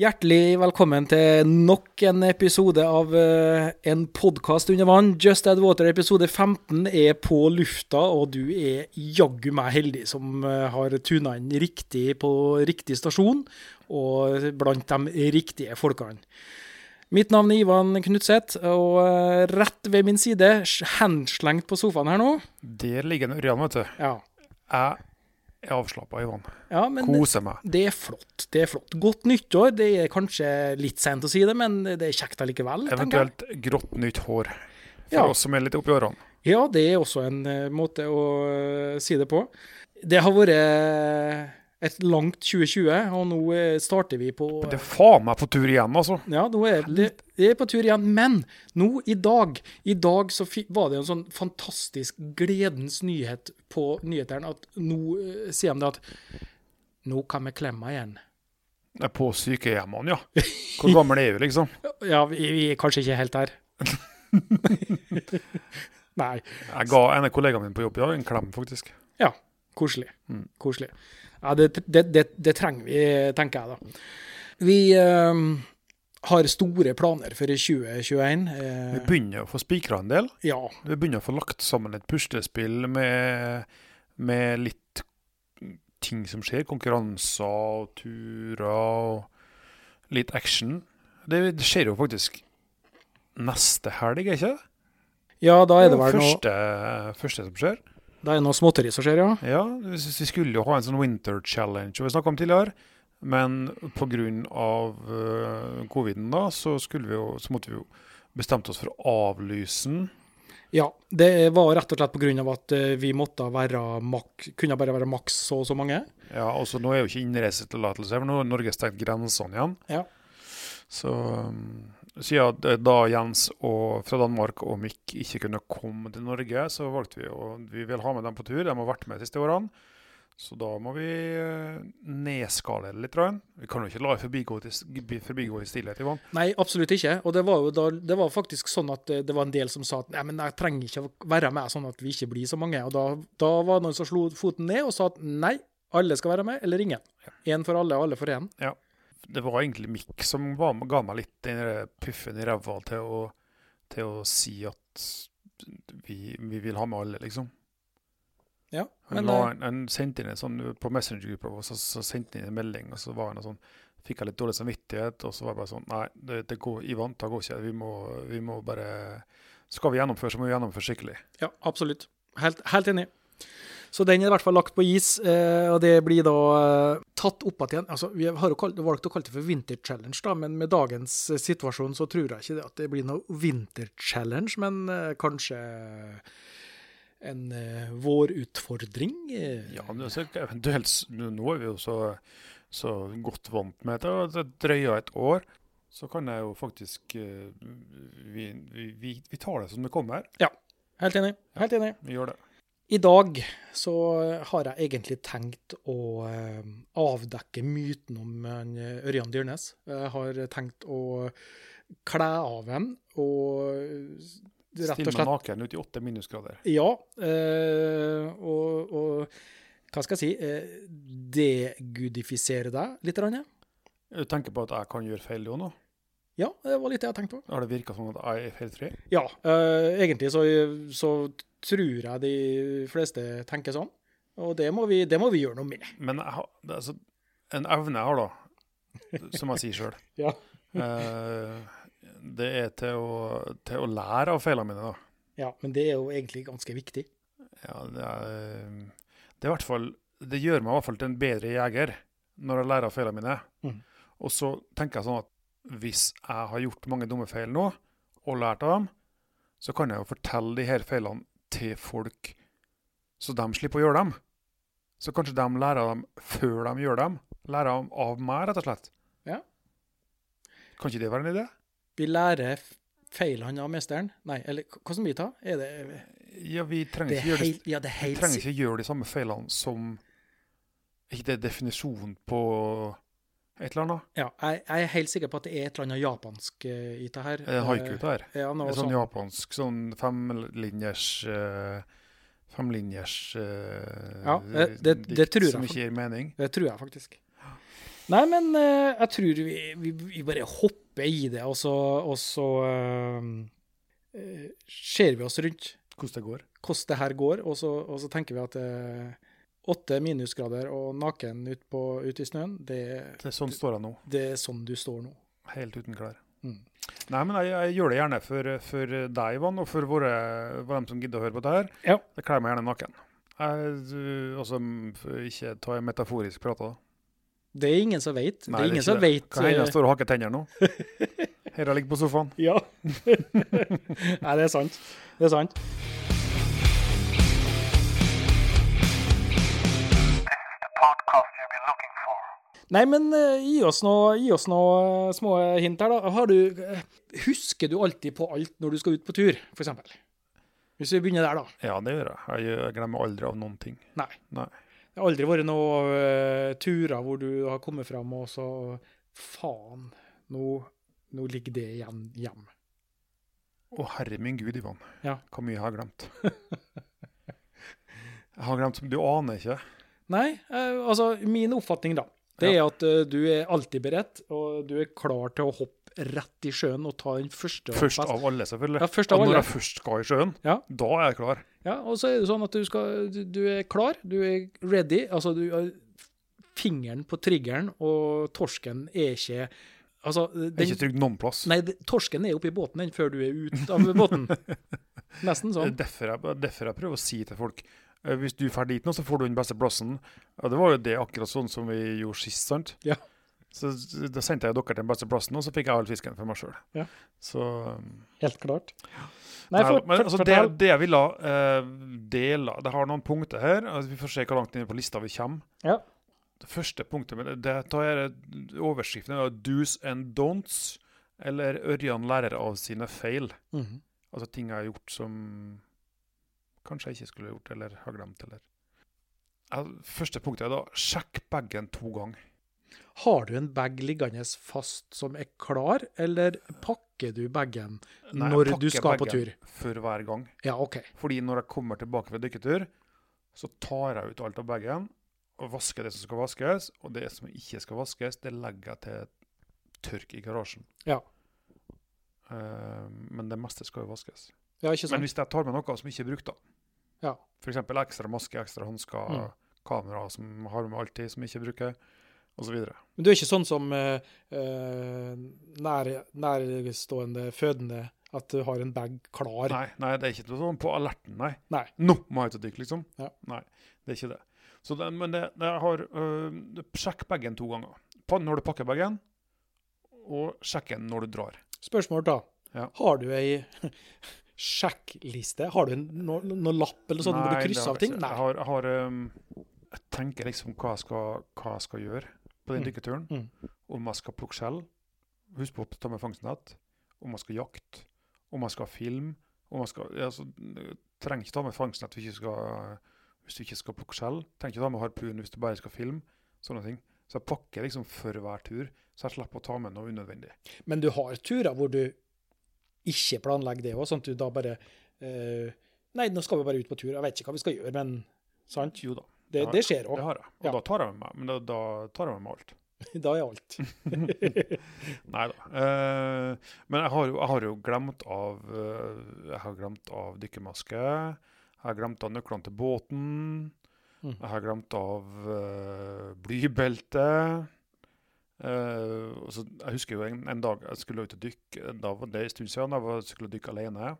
Hjertelig velkommen til nok en episode av eh, en podkast under vann. Just Add Water episode 15 er på lufta, og du er jaggu meg heldig som eh, har tuna inn riktig på riktig stasjon, og blant de riktige folkene. Mitt navn er Ivan Knutseth, og eh, rett ved min side, henslengt på sofaen her nå Der ligger en Ørjan, vet du. Ja, Jeg er avslappa, Ivan. ja men Koser meg. det er flott. Det er flott. Godt nyttår. Det er kanskje litt sent å si det, men det er kjekt allikevel. Eventuelt grått nytt hår. For Ja. oss som er litt oppi årene. Ja, det er også en eh, måte å eh, si det på. Det har vært et langt 2020, og nå eh, starter vi på Det er faen meg på tur igjen, altså. Ja, nå er det, det er på tur igjen. Men nå, i dag, i dag så var det en sånn fantastisk gledens nyhet på nyhetene at nå eh, sier de det at nå kan vi klemme igjen. Det er på sykehjemmene, ja. Hvor gammel er vi, liksom? Ja, vi, vi er kanskje ikke helt der. Nei. Jeg ga en av kollegaene mine på jobb ja, en klem, faktisk. Ja, koselig. Mm. Koselig. Ja, det, det, det, det trenger vi, tenker jeg da. Vi eh, har store planer for 2021. Eh, Vi begynner å få spikra en del. ja, Vi begynner å få lagt sammen et puslespill med, med litt ting som skjer. Konkurranser og turer og litt action. Det, skjer jo faktisk neste helg, er ikke det? ja, da er det Det vel noe, første, første som skjer. Da er det noe småtteri som skjer, ja. Ja, vi skulle jo ha en sånn winter challenge, som vi snakka om tidligere. Men pga. Uh, coviden da, så, skulle vi jo, så måtte vi jo bestemte oss for å avlyse den. Ja, det var rett og slett av at eh, vi måtte være mak kunne bare være maks så og så mange. Ja, altså Nå er jo ikke innreisetillatelse, for nå har Norge stengt grensene igjen. Ja. Så um, siden da Jens og, fra Danmark og Mikk ikke kunne komme til Norge, så valgte vi å Vi vil ha med dem på tur. De har vært med de siste årene. Så da må vi eh, nedskalere litt. Røyen. Vi kan jo ikke la det forbigå, forbigå i stillhet, Ivan. Nei, absolutt ikke. Og det var jo da, det var faktisk sånn at eh, det var en del som sa at nei, men jeg trenger ikke å være med sånn at vi ikke blir så mange. Og da, da var det noen som slo foten ned og sa at nei, alle skal være med, eller ingen. Én for alle, alle for én. Det var egentlig Mikk som var, med- ga meg litt den puffen i ræva til, til å si at vi, vi vil ha med alle, liksom. Ja, Han, la, han, han sendte inn en sånn på Messenger-gruppa, så, så sendte han inn en melding, og så var han sånn Fikk jeg litt dårlig samvittighet, og så var jeg bare sånn Nei, det, det går, Ivan, det går ikke. Vi må, vi må bare Skal vi gjennomføre, så må vi gjennomføre skikkelig. Ja, absolutt. Helt, helt enig. Så den er i hvert fall lagt på is, eh, og det blir da eh, tatt opp igjen. Altså, vi har jo valgt å kalle det for Winter Challenge, da, men med dagens eh, situasjon så tror jeg ikke det at det blir noe Winter Challenge, men kanskje en eh, vårutfordring. Ja, men altså, eventuelt Nå er vi jo så, så godt vant med det. Det drøyer et år. Så kan jeg jo faktisk vi, vi, vi, tar det som det kommer. Ja. Helt enig. Helt enig. Vi gjør det. I dag så har jeg egentlig tenkt å eh, avdekke myten om eh, Ørjan Dyrnes. Jeg har tenkt å kle av ham og rett og meg Stille naken ut i åtte minusgrader. Ja. eh, og, og hva skal jeg si eh, Degudifisere deg litt. Du tenker på at jeg kan gjøre feil jo nå? Ja, det var litt det jeg tenkte på. Har det virka sånn at jeg er feil tre? Ja, eh, egentlig så, så tror jeg de fleste tenker sånn. Og det må vi, det må vi gjøre noe med. Men har, altså, en evne jeg har, da, som jeg sier sjøl, Ja. det er til å, til å lære av feilene mine. da. Ja, men det er jo egentlig ganske viktig. Ja, det er, det er i hvert fall Det gjør meg i hvert fall til en bedre jeger når jeg lærer av feilene mine. Mm. Og så tenker jeg sånn at hvis jeg har gjort mange dumme feil nå, og lært av dem, så kan jeg jo fortelle de her feilene til folk, så de slipper å gjøre dem. Så kanskje de lærer av dem før de gjør dem. Lærer av, av meg, rett og slett. Ja. Kan ikke det være en idé? Vi lærer feilene av mesteren. Nei, eller hvordan vi tar? Er det, Ja, vi trenger det ikke gjøre det ja, det Vi trenger ikke gjøre de samme feilene som Ikke det er definisjonen på et eller annet? Ja, jeg, jeg er helt sikker på at det er et eller annet japansk uh, i det her. Er det haiku det her? Eh, Ja, noe sånn, sånn japansk sånn femlinjers uh, Femlinjers uh, Ja, det- det- det tror jeg Som ikke gir mening. Det tror jeg faktisk. Nei, men uh, jeg tror vi, vi, vi bare hopper i det, og så, og så eh, eh, ser vi oss rundt Hvordan det går. hvordan det her går, og så, og så tenker vi at eh, åtte minusgrader og naken ute ut i snøen, det, Det er sånn står jeg nå. det er sånn du står nå. Helt uten klær. Mm. Nei, men jeg, jeg gjør det gjerne for, for deg, Ivan, og for våre, for dem som gidder å høre på dette her. Ja. Jeg kler meg gjerne naken. Jeg, altså, ikke ta en metaforisk prat, da. Det er ingen som vet. Nei, det er det er ingen som det. vet. Kan hende jeg eh, står og hakker tenner nå. Her jeg ligger på sofaen. Ja. Nei, det er sant. Det er sant. Nei, men eh, gi oss noe, noe eh, små hint her, da. Har du, eh, husker du alltid på alt når du skal ut på tur, f.eks.? Hvis vi begynner der, da. Ja, det gjør. Jeg, jeg glemmer aldri av noen ting. Nei. Nei. Det har aldri vært noen uh, turer hvor du har kommet fram og så Faen, nå, nå ligger det igjen hjem. Å, herre min gud, Ivan. Ja. Hvor mye jeg har glemt. jeg har glemt som Du aner ikke. Nei, eh, altså min oppfatning da, det er at uh, du er alltid beredt, og du er klar til å hoppe rett i sjøen og ta den første. Først best- av alle, selvfølgelig. Ja, først av Og alle. Når jeg først skal i sjøen, Ja. da er jeg klar. Ja, og så er det sånn at du, skal, du, du er klar, du er ready, altså du har fingeren på triggeren, og torsken er ikke Altså, den, er ikke trygg noen plass. nei, torsken er oppi båten den før du er ute av båten. Nesten sånn. derfor jeg, derfor jeg prøver å si til folk eh, hvis du drar dit nå, så får du den beste plassen. Ja, det var jo det akkurat sånn som vi gjorde sist, sant? Ja. Så da sendte jeg dere til den beste plassen, og så fikk jeg all fisken for meg sjøl. Ja. Så um, Helt klart. Nei, Nei, for, men altså, det, det jeg ville uh, dele Det har noen punkter her. Altså, vi får se hvor langt inn på lista vi kommer. Ja. Det første punktet men det, tar jeg overskriften er 'Do's and Don'ts', eller 'Ørjan lærer av sine feil'. Mhm. Altså ting jeg har gjort som kanskje jeg ikke skulle gjort, eller har glemt. eller... Første punktet er da sjekk bagen to ganger. Har du en bag liggende fast som er klar, eller pakker du bagen når du skal på bagen tur? For hver gang. Ja, OK. Fordi når jeg kommer tilbake fra dykketur, så tar jeg ut alt av bagen og vasker det som skal vaskes. Og det som ikke skal vaskes, det legger jeg til tørk i garasjen. Ja. Uh, men det meste skal jo vaskes. Ja, ikke Men hvis jeg tar med noe som ikke er brukt, da, Ja. f.eks. ekstra maske, ekstra hansker, Mm. kamera som har med alltid, som ikke bruker, osv. Men du er ikke sånn som eh, eh, nær, nærstående fødende, at du har en bag klar? Nei, nei, det er ikke sånn på alerten, nei. Nei. Nå må jeg ut og dykke, liksom. Ja. Nei, det er ikke det. Så det, men det, det jeg har øh, Sjekk bagen to ganger. Når du pakker bagen, og sjekk den når du drar. Spørsmål da. Ja. Har du ei sjekkliste? Har du noen noe, noe lapp eller sånn hvor du krysser av ting? Nei. Jeg, har, har, um, jeg tenker liksom hva jeg skal, hva jeg skal gjøre på den Mm. dykketuren. Mm. Om jeg skal plukke skjell, husk på å ta med fangstnett. Om jeg skal jakte, om jeg skal filme. Om jeg skal, altså, trenger ikke ta med fangstnett hvis, du skal, hvis du ikke skal plukke skjell. Trenger ikke ta med harpun hvis du bare skal filme. Sånne ting. Så jeg pakker liksom for hver tur, så jeg slipper å ta med noe unødvendig. Men du har turer hvor du ikke planlegge det òg, sånn at du da bare eh, Nei, nå skal vi bare ut på tur. Jeg vet ikke hva vi skal gjøre, men sant? Jo da, Det, det skjer det har jeg. Og Ja. da tar jeg med meg, men da, da tar jeg med meg alt. Da er alt. Nei da. Eh, men jeg har, jo, jeg har jo glemt av eh, Jeg har glemt av dykkermaske. Jeg har glemt av nøklene til båten. Mm. Jeg har glemt av uh, blybelte. Og så, jeg husker jo en, en dag jeg skulle ut og dykke. Da var det en stund siden. Jeg var, skulle dykke alene.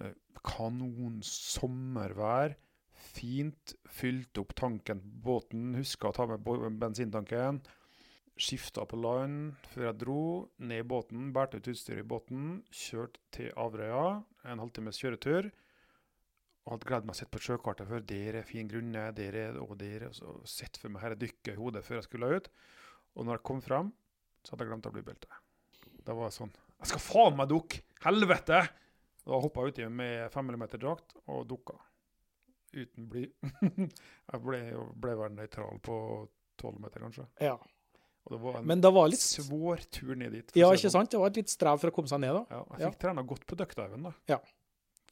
Uh, kanon sommervær. Fint. Fylte opp tanken på båten. Huska å ta med bensintanken. Skifta på land før jeg dro. Ned i båten, bærte ut utstyret i båten. Kjørte til Averøya. En halvtimes kjøretur. Og hadde gledet meg å sitte på sjøkartet før. Der er fin grunne, der er og der. Og sett for meg dette dykket i hodet før jeg skulle ut. Og når jeg kom frem, så hadde jeg glemt å bli belte. Da var jeg sånn Jeg skal faen meg dukke! Helvete! Da hoppa jeg uti med 5 mm drakt og dukka. Uten bly. jeg ble, ble vel nøytral på 12 meter, kanskje. Ja. Og det var en Men det var litt svår tur ned dit. Ja, ikke sånn. sant? Det var et litt strev for å komme seg ned, da. Ja, jeg Ja. fikk trena godt på duckdiven, da. Ja.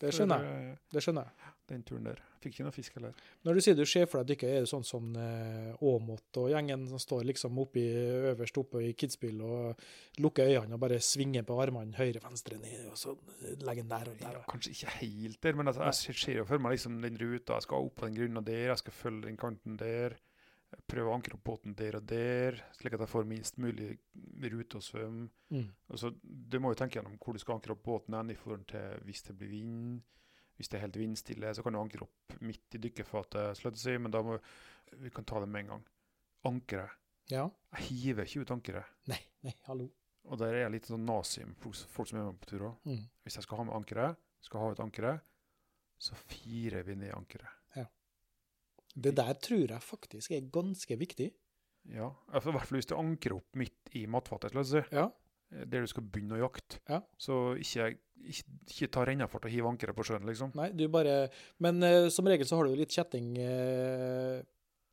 Det skjønner jeg. jeg. Det skjønner jeg. Den turen der. Fikk ikke noe fisk heller. Når du sier du ser for deg dykket, er det sånn som eh, Aamodt og gjengen som står liksom oppi, øverst oppe i Kidsbill og lukker øynene og bare svinger på armene høyre-venstre ned, og så legger den der og der. Ja, kanskje ikke helt der, men altså, jeg ser- ser jo for meg liksom den ruta. Jeg skal opp på den grunna der, jeg skal følge den kanten der. Prøve å ankre opp båten der og der, slik at jeg får minst mulig rute å svømme. Mm. Altså, du må jo tenke gjennom hvor du skal ankre opp båten hen i forhold til hvis det blir vind. Hvis det er helt vindstille, så kan du ankre opp midt i dykkerfatet, slett å si, men da må vi kan ta det med en gang. Ankeret. Ja. Jeg hiver ikke ut ankeret. Nei, nei, hallo. Og der er jeg litt sånn nazi med folk- som er med på tur òg. Mm. Hvis jeg skal ha med ankeret, skal ha ut ankeret, så firer vi ned ankeret. Det der tror jeg faktisk er ganske viktig. Ja, altså, i hvert fall hvis du anker opp midt i matfatet, Ja. eh, der du skal begynne å jakte. Ja. Så ikke, ikke, ikke ta rennafart og hive ankeret på sjøen, liksom. Nei, du bare Men uh, som regel så har du jo litt kjetting uh,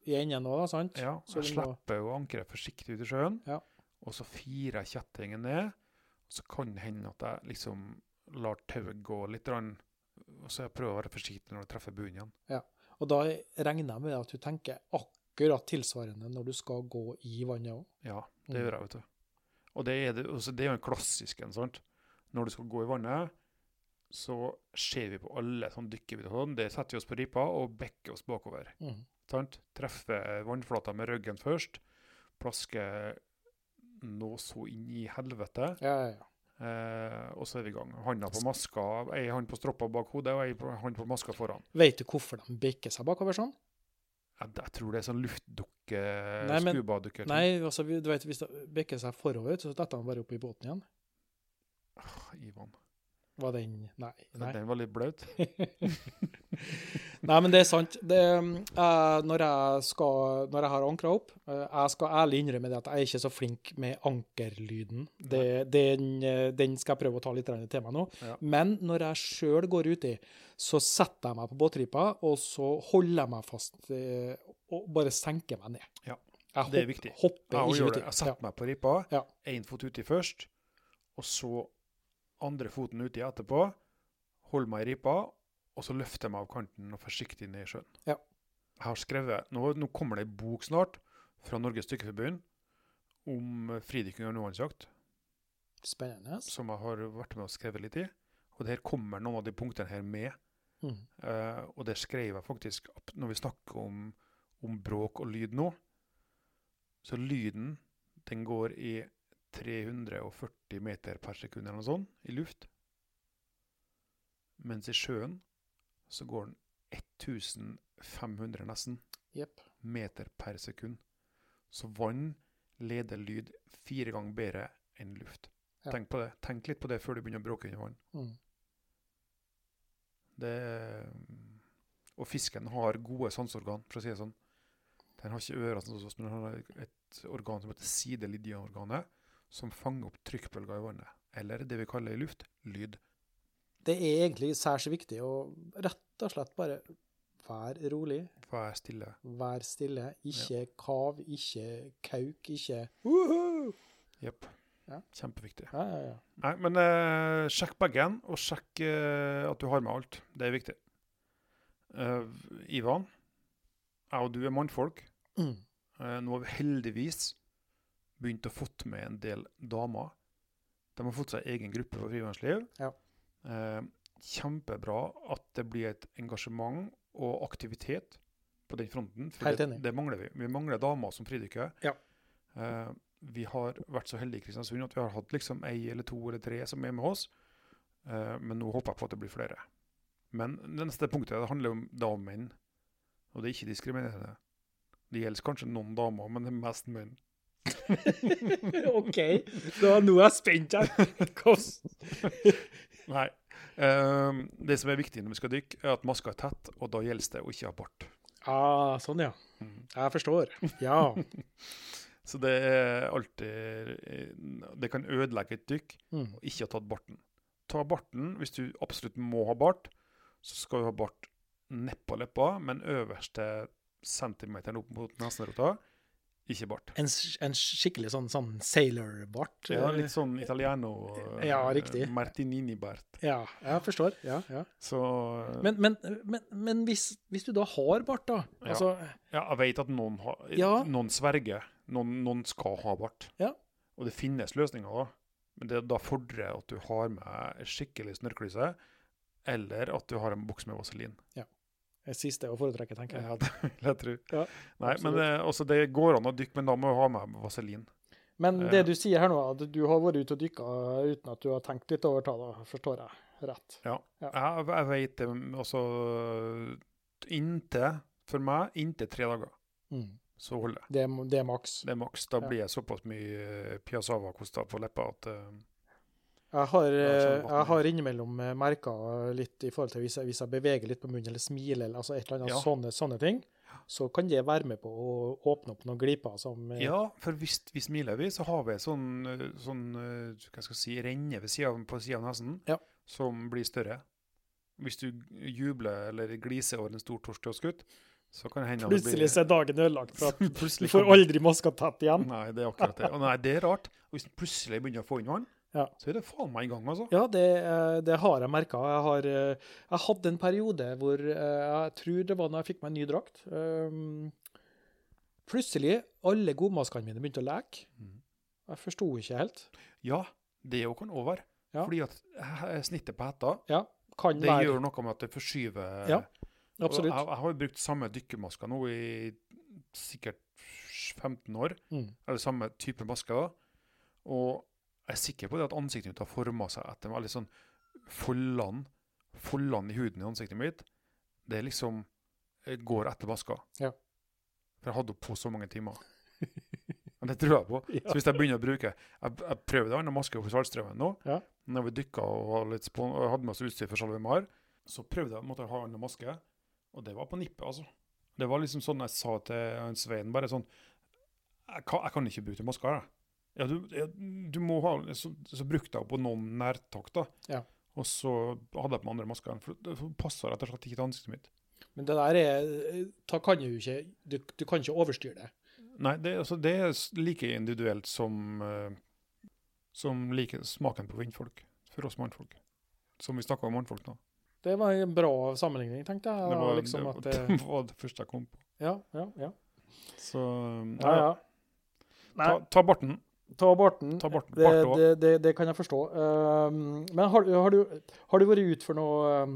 i enden da, sant? Ja, Så jeg du slipper jo ankeret forsiktig ut i sjøen, Ja. og så firer jeg kjettingen ned. Så kan det hende at jeg liksom lar tauet gå litt, og så jeg prøver å være forsiktig når jeg treffer bunnen igjen. Og da regner jeg med at du tenker akkurat tilsvarende når du skal gå i vannet òg. Ja, det gjør jeg, vet du. Og det er, det, altså, det er jo en klassisk en, sant. Når du skal gå i vannet, så ser vi på alle sånn dykkervideoer. Det setter vi oss på ripa og bekker oss bakover. Mm. Sant? Treffer vannflata med ryggen først. Plasker nå så inn i helvete. Ja, ja, ja. Eh, og så er vi i gang. Handa på maska, ei hand på stroppa bak hodet og ei hånd på maska foran. Vet du hvorfor de bekker seg bakover sånn? Jeg, jeg tror det er sånn luftdukke, Nei, men- skubadukker. Nei, altså, du vet, hvis de bekker seg forover, så detter de bare opp i båten igjen. Ah, Ivan. Var den Nei. nei. Den var litt blaut. Nei, men det er sant. Det, eh, når, jeg skal, når jeg har ankra opp eh, Jeg skal ærlig innrømme det at jeg er ikke så flink med ankerlyden. Det, den, eh, den skal jeg prøve å ta litt til meg nå. Ja. Men når jeg sjøl går uti, så setter jeg meg på båtripa, og så holder jeg meg fast eh, og bare senker meg ned. Ja, Jeg det er hopp- viktig. hopper Jeg, jeg setter meg på ripa, Ja. én fot uti først, og så andre foten uti etterpå. Holder meg i ripa, og så løfter jeg meg av kanten og forsiktig ned i sjøen. Ja. Jeg har skrevet, Nå, nå kommer det ei bok snart fra Norges Stykkeforbund om fridykking og undervannsjakt, Spennende. som jeg har vært med og skrevet litt i. Og det her kommer noen av de punktene her med. Mm. Uh, og det skrev jeg faktisk når vi snakker om, om bråk og lyd nå. Så lyden, den går i 340 meter per sekund eller noe sånt i luft. Mens i sjøen så går den 1500 nesten yep. meter per sekund. Så vann leder lyd fire ganger bedre enn luft. Ja. Tenk på det. Tenk litt på det før du begynner å bråke under vann. Mm. Det, og fisken har gode sanseorgan, for å si det sånn. Den har ikke ører, men den har et organ som heter sidelidioorganet, som fanger opp trykkbølger i vannet. Eller det vi kaller i luft lyd. Det er egentlig særs viktig å rett og slett bare være rolig, Vær stille. Vær stille, ikke kav, ikke kauk, ikke Woohoo! Jepp. Ja. Kjempeviktig. Ja, ja, ja. Nei, men eh, sjekk bagen, og sjekk eh, at du har med alt. Det er viktig. Uh, Ivan, jeg og du er mannfolk. Mm. Uh, nå har vi heldigvis begynt å fått med en del damer. De har fått seg egen gruppe for frivannsliv. Ja. Eh, kjempebra at det blir et engasjement og aktivitet på den fronten. For Helt det, enig. det mangler vi. Vi mangler damer som fridykker. Ja. Eh, vi har vært så heldige i Kristiansund at vi har hatt liksom ei eller to eller tre som er med oss. Eh, men nå håper jeg på at det blir flere. Men det neste punktet det handler om damer og menn. Og det er ikke diskriminerende. Det gjelder kanskje noen damer, men det er mest menn. OK, Det nå er jeg spent her. Nei. Um, det som er viktig når vi skal dykke, er at maska er tett, og da gjelder det å ikke ha bart. Ah, sånn, ja. Jeg forstår. Ja. Så det er alltid eh, Det kan ødelegge et dykk Mm. å ikke ha tatt barten. Ta barten hvis du absolutt må ha bart. Så skal du ha bart nedpå leppa, men øverste centimeteren opp mot nesenrota Ikke bart. En, en skikkelig sånn, sånn sailor-bart? Ja, eh, litt sånn italiano. eh, Ja, riktig. Martinini-bart. Ja, jeg forstår. Ja, ja. Så eh, Men, men, men, men hvis, hvis du da har bart, da Ja. altså, ja, jeg vet at noen, har, Ja. noen sverger. Noen, noen skal ha bart. Ja. Og det finnes løsninger, da. Men det da fordrer at du har med skikkelig snørrklyse, eller at du har en boks med vaselin. Det siste å foretrekke, tenker jeg. Ja, det vil jeg tro. Ja, Nei, men det, eh, altså, det går an å dykke, men da må du ha med vaselin. Men Eh. det du sier her nå, at du har vært ute og dykka uten at du har tenkt litt over det, forstår jeg rett. Ja. Ja. Jeg, jeg vet det, altså Inntil, for meg, inntil tre dager. Mm. Så holder det. Det, er- det maks. Det er maks. Da blir jeg såpass mye eh, piazzava-kosta på leppa at eh, Jeg har, Ja, eh, jeg har innimellom eh, merka litt i forhold til hvis jeg, hvis jeg beveger litt på munnen eller smiler, eller altså et eller annet Ja. sånne, sånne ting, så kan det være med på å åpne opp noen gliper som eh, Ja, for hvis vi smiler, vi, så har vi sånn, sånn hva skal jeg si, renne ved siden, på sida av nesen Ja. som blir større. Hvis du jubler eller gliser over en stor torsdagsgutt, så kan det hende at Plutselig så er dagen ødelagt, for at du får aldri maska tett igjen. Nei, det er akkurat det. Og nei, det er rart. Hvis du plutselig begynner å få inn vann, Ja. så er det faen meg i gang, altså. Ja, det, eh, det har jeg merka. Jeg, har, eh, jeg hadde en periode hvor eh, jeg tror det var når jeg fikk meg en ny drakt. Um, plutselig alle godmaskene mine begynte å leke. Mhm. Jeg forsto ikke helt. Ja, det òg kan òg være. Ja. Fordi at snittet på hetta, Ja, kan det være. gjør noe med at det forskyver Ja, Absolutt. Jeg, jeg har jo brukt samme dykkermaske nå i sikkert 15 år. Mm. Eller samme type maske. da. Og jeg er sikker på det at ansiktet mitt har forma seg etter veldig sånn foldene Foldene i huden i ansiktet mitt, det liksom eh, går etter vaska. Ja. For jeg hadde henne på så mange timer. Men det tror jeg på. Ja. Så hvis jeg begynner å bruke Jeg, jeg prøver en annen maske på Saltstraumen nå. Ja. Når vi dykka og, litt spon og hadde med oss utstyr for SalveMar, så prøvde jeg måtte ha en annen maske. Og det var på nippet, altså. Det var liksom sånn jeg sa til Svein, bare sånn Jeg kan, jeg kan ikke bruke maska, jeg. Ja, du, ja, du må ha Så, så brukte jeg på noen nærtak, da. Ja. Og så hadde jeg på meg andre masker. For det passa rett og slett ikke til ansiktet mitt. Men det der er Da kan du ikke Du, du kan ikke overstyre det. Nei, det, altså, det er like individuelt som uh, Som like smaken på vindfolk. For oss mannfolk. Som vi snakka om mannfolk nå. Det var en bra sammenligning, tenkte jeg. Det var, liksom det, at det, var det første jeg kom på. ja, ja, ja. Så um, ja, ja. Ta, ta barten. Ta Borten. Ta barten. Det, det, det, det kan jeg forstå. Um, men har, du- har, du, har du vært ut for noe um,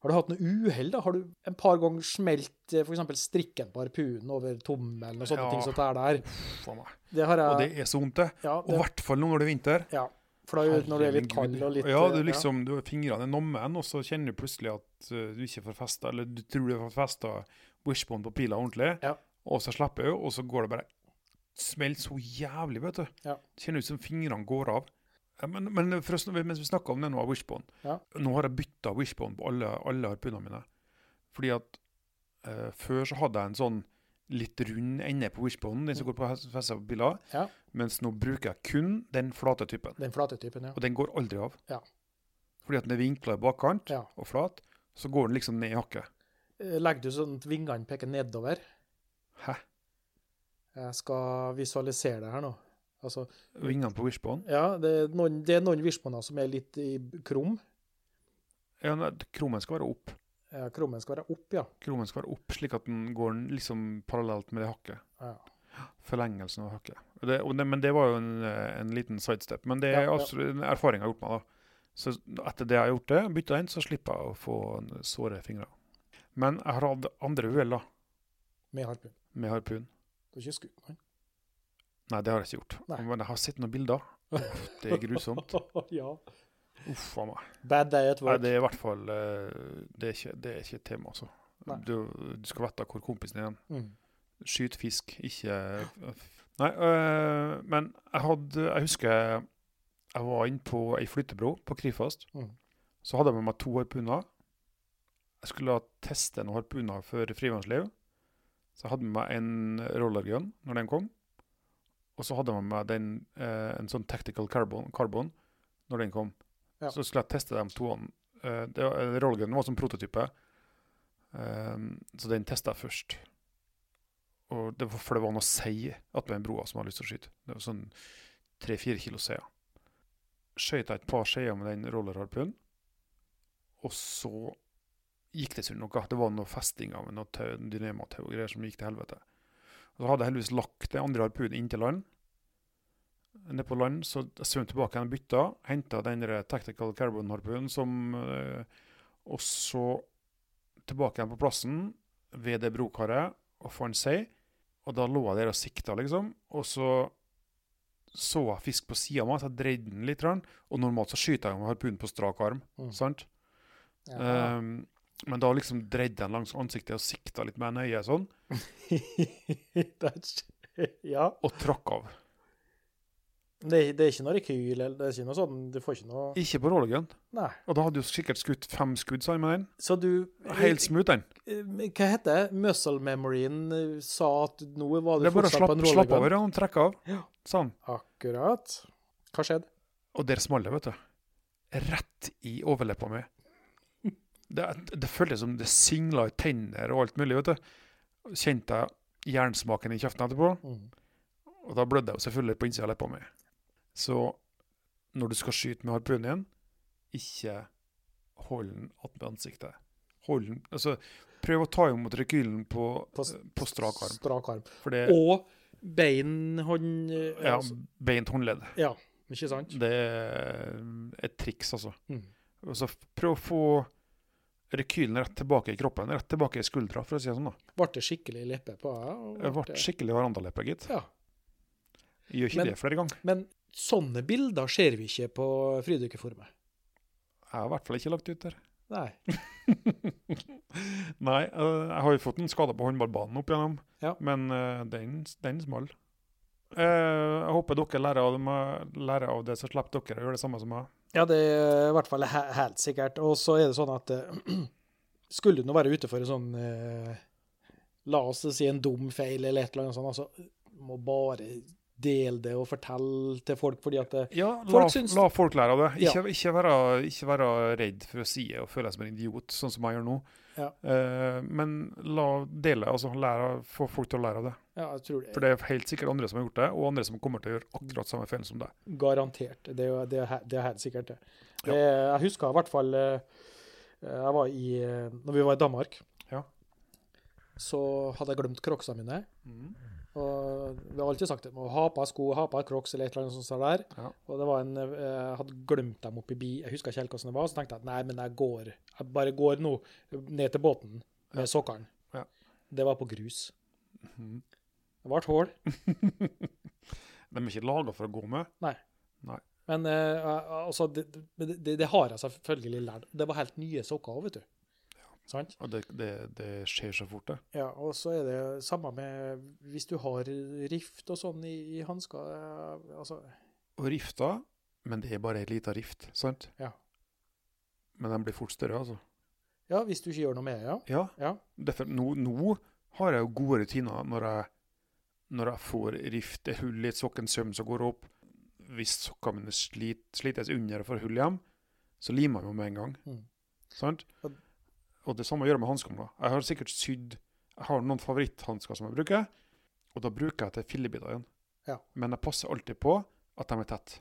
Har du hatt noe uhell? da? Har du en par ganger smelt f.eks. for eksempel strikken på harpunen over tommelen og sånne Ja. ting som det er der? For meg. Det har jeg Og det er så vondt, det. ja, Og i hvert fall nå når det er vinter. ja, for da er det når det er litt kald og litt Ja, du eh, liksom, du har fingrene i nommen, og så kjenner du plutselig at uh, du ikke får festa, eller du tror du har festa wishbone på pila ordentlig, Ja. og så slipper du, og så går det bare Smeller så jævlig, vet du. Ja. Det kjennes ut som fingrene går av. Men, men forresten, mens vi snakker om det nå, wishbone Ja. Nå har jeg bytta wishbone på alle, alle harpunene mine. Fordi at uh, før så hadde jeg en sånn litt rund ende på wishbone, den som går på festa på biler. Ja. mens nå bruker jeg kun den flate typen. Den flate typen, ja. Og den går aldri av. Ja. Fordi at den er vinkla i bakkant ja. og flat, så går den liksom ned i hakket. Eh, Legger du sånn at vingene peker nedover? Hæ? Jeg skal visualisere det her nå. Altså, Vingene på wishbone? ja, det er noen, det er noen wishboner som er litt i krum. Ja, krummen skal være opp. Ja, krummen skal være opp, ja. Kromen skal være opp, slik at den går liksom parallelt med det hakket. ja. Forlengelsen av hakket. Det, det, men det var jo en, eh, en liten sidestep. Men det er ja. absolutt en erfaring jeg har gjort meg. da. Så etter det jeg har gjort det, bytta inn, så slipper jeg å få såre fingre. Men jeg har hatt andre uhell da, Med harpun. med harpun. Du har ikke skutt noen? Nei, det har jeg ikke gjort. Nei. Men jeg har sett noen bilder. Det er grusomt. ja. Uff a meg. Bad day at Nei, det er i hvert fall eh, Det er ikke, det er ikke et tema, altså. Du, du skal vite hvor kompisen er. Mm. Skyt fisk, ikke Nei, øh, men jeg hadde Jeg husker jeg var inne på ei flyttebro på Krifast. Mm. Så hadde jeg med meg to harpuner. Jeg skulle teste noen harpuner for frivannsliv. Så jeg hadde med meg en rollergun når den kom. Og så hadde jeg med meg den, eh, en sånn Tactical Carbon, carbon når den kom. Ja. Så skulle jeg teste de to. Uh, rollergunen var som prototype. Um, så den testa jeg først. Og det var, for det var noe sei attmed den broa som jeg hadde lyst til å skyte. Det var sånn tre-fire kilo seier. Jeg et par skeier med den rollerharpunen, og så gikk det ikke noe. Det var noe festinger av noe tau- dynamatau og greier som gikk til helvete. Og så hadde jeg heldigvis lagt det andre harpunen inn til land. Nede på land, så jeg svømte tilbake igjen og bytta. Henta den Tactical Carbon-harpunen som øh, Og så tilbake igjen på plassen ved det brokaret og fant sei. Og da lå jeg der og sikta, liksom. Og så så jeg fisk på sida av meg, så jeg dreide den litt. Og normalt så skyter jeg med harpunen på strak arm. Mm. sant? Ja. Um, men da liksom dreide han langs ansiktet og sikta litt med en øye sånn, er- ja. og trakk av. Det, er- det er ikke noe rekyl, eller det er ikke noe sånn Du får ikke noe Ikke på rollergun. Nei. Og da hadde du sikkert skutt fem skudd sa jeg med den. Så du Helt smooth, den. Eh, Hva heter det? Muscle memoryen eh, sa at nå var du Det er bare å fortsatt på slappe en slapp over ja, og trekke av. Ja. Sånn. Akkurat. Hva skjedde? Og der smalt det, vet du. Rett i overleppa mi. Det, det føltes som det singla i tenner og alt mulig, vet du. Kjente jeg jernsmaken i kjeften etterpå. Mm. Og da blødde jeg jo selvfølgelig på innsida av leppa mi. Så når du skal skyte med harpunen din, ikke hold den attmed ansiktet. Hold den Altså, prøv å ta imot rekylen på, På på, strak arm. Strak arm. Fordi, Og bein, hånd eh, ja, altså, beint håndledd. ja, ikke sant? Det er et triks, altså. Mm. Og så prøv å få rekylen rett tilbake i kroppen. Rett tilbake i skuldra, for å si det sånn. da. Ble det skikkelig leppe på deg? ble skikkelig verandaleppe, gitt. Ja. Jeg gjør ikke Men- det flere ganger. Men sånne bilder ser vi ikke på fridykkerforumet? Jeg har i hvert fall ikke lagt ut der. Nei. Nei, eh, jeg har jo fått en skade på håndballbanen opp igjennom, Ja. men eh, den, den small. Eh, jeg håper dere lærer av, det, lærer av det, så slipper dere å gjøre det samme som meg. Ja, det er i hvert fall helt sikkert. Og så er det sånn at eh, skulle du nå være ute for en sånn eh, La oss si en dum feil eller et eller annet sånt, altså må bare del det og fortelle til folk, fordi at det, Ja, la Folk folk, syns- la folk lære av det. Ja. Ikke, ikke, være, ikke være redd for å si det og føle deg som en idiot, sånn som jeg gjør nå. Ja. Uh, men la dele, altså lære, få folk til å lære av det. Ja, jeg tror det For det er helt sikkert andre som har gjort det, og andre som kommer til å gjøre akkurat samme feil som deg. Garantert. Det er, jo- det er, det er helt sikkert det. det jeg husker i hvert fall eh, jeg var i, eh, Når vi var i Danmark, Ja. så hadde jeg glemt crocsene mine. Og vi har alltid sagt det, må ha på sko, ha på crocs eller et eller annet sånt sånt der. Ja. Og det var en, eh, jeg hadde glemt dem oppi bi, jeg husker ikke helt hvordan det var, så tenkte jeg at nei, men jeg går, jeg bare går nå ned til båten med sokkene. Ja. Det var på grus. Mm. Det var et hull. De er ikke laga for å gå med. nei Men eh, altså, det, det, det, det har jeg selvfølgelig lært. Det var helt nye sokker òg, vet du. Sant? Og det, det, det skjer så fort, det. Ja, og så er det samme med hvis du har rift og sånn i, i hansker. eh, Altså, Og rifta, men det er bare ei lita rift, sant? Ja. Men de blir fort større, altså. ja, hvis du ikke gjør noe med det, ja. Ja, ja. derfor, nå, nå har jeg jo gode rutiner når jeg, når jeg får rift, hull i et sokken, søm som går opp. Hvis sokkene mine slit, slites under og får hull hjem, så limer jeg meg med en gang. Mm. Sant? Og- Og det samme gjør jeg med hanskene. Jeg har sikkert sydd Jeg har noen favoritthansker som jeg bruker, og da bruker jeg til fillebiter igjen. Ja. Men jeg passer alltid på at de er tett.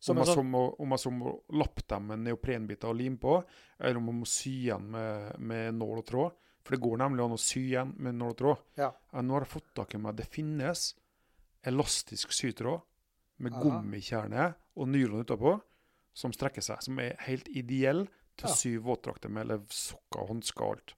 Som Om jeg, så sånn, må, om jeg så må lappe dem med neoprenbiter og lim på, eller om jeg må sy igjen med, med nål og tråd. For det går nemlig an å sy igjen med nål og tråd. Ja. Nå har jeg fått tak i meg Det finnes elastisk sytråd med gummikjerne og nylon utapå, som strekker seg. Som er helt ideell til Ja. våtdrakter med, eller sokker og hansker og alt.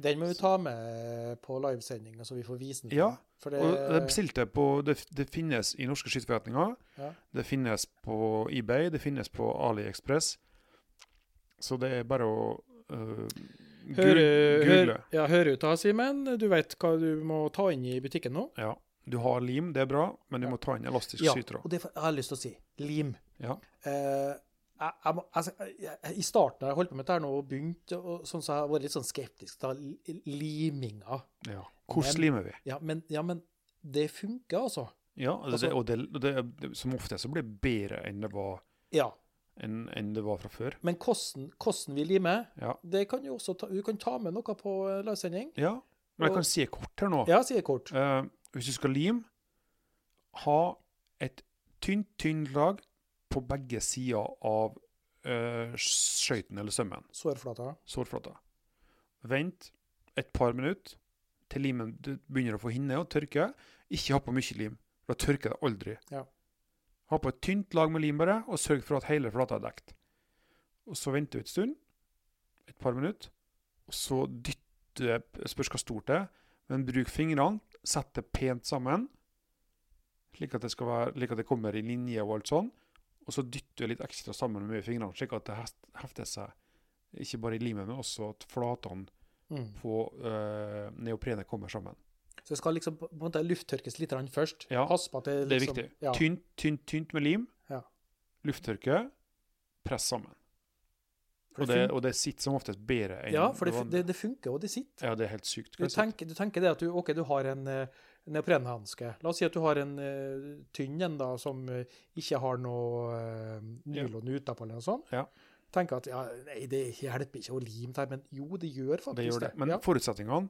den må vi ta med på livesendinga, så vi får vise den. Ja, For det, Og det bestilte på det, det finnes i norske skyteforretninger. Ja. Det finnes på eBay, det finnes på AliExpress. Så det er bare å uh, Hør, google. hør, ja, hør ut da, Simen. Du vet hva du må ta inn i butikken nå? Ja. Du har lim, det er bra, men du Ja. må ta inn elastisk Ja, sytråd. og det jeg har lyst til å si. Lim. Ja. Eh, jeg, jeg, må- altså, jeg, I starten da jeg holdt på med dette her nå og begynte, og sånn, så har jeg vært litt sånn skeptisk til liminga. ja. Hvordan limer vi? Ja, men, ja, men det funker, altså. Ja, Altså- og det, og det, det, som ofte så blir det bedre enn det var, Ja. enn, enn det var fra før. Men hvordan, hvordan vi limer, Ja. det kan jo også ta, du kan ta med noe på eh, livesending. ja. Men jeg kan si kort her nå. Ja, si kort. Uh, hvis du skal lime, ha et tynt, tynt lag på begge sider av uh, skøyten eller sømmen, Sårflata. sårflata. Vent et par minutter til limen du begynner å få hinne og tørke. Ikke ha på mye lim, for da tørker det aldri. Ja. Ha på et tynt lag med lim bare, og sørg for at hele flata er dekt. Og så venter du et stund, et par minutter, og så dytter Spørs hva stort det er, men bruk fingrene, sett det pent sammen, slik at det, skal være, slik at det kommer i linje og alt sånn. Og så dytter du litt ekstra sammen med fingrene, slik at det hefter seg ikke bare i limet, men også at flatene Mm. på øh, neoprenet kommer sammen. Så det skal liksom på en måte lufttørkes litt først. Ja, det, Det er liksom, viktig. Ja. Tynt, tynt, tynt med lim. Ja. Lufttørke. Press sammen. Og det og det sitter som oftest bedre enn ja, for det, det det, funker, og det sitter. Ja, det er helt sykt. Du tenker, du tenker det at du, okay, du har en uh, neoprenhanske. La oss si at du har en uh, tynn en da, som eh, ikke har noe uh, nylon utapå eller noe sånt. Ja. Tenker at ja, nei, det hjelper ikke å lime der, men jo, det gjør faktisk Det gjør det. Men Ja. forutsetningene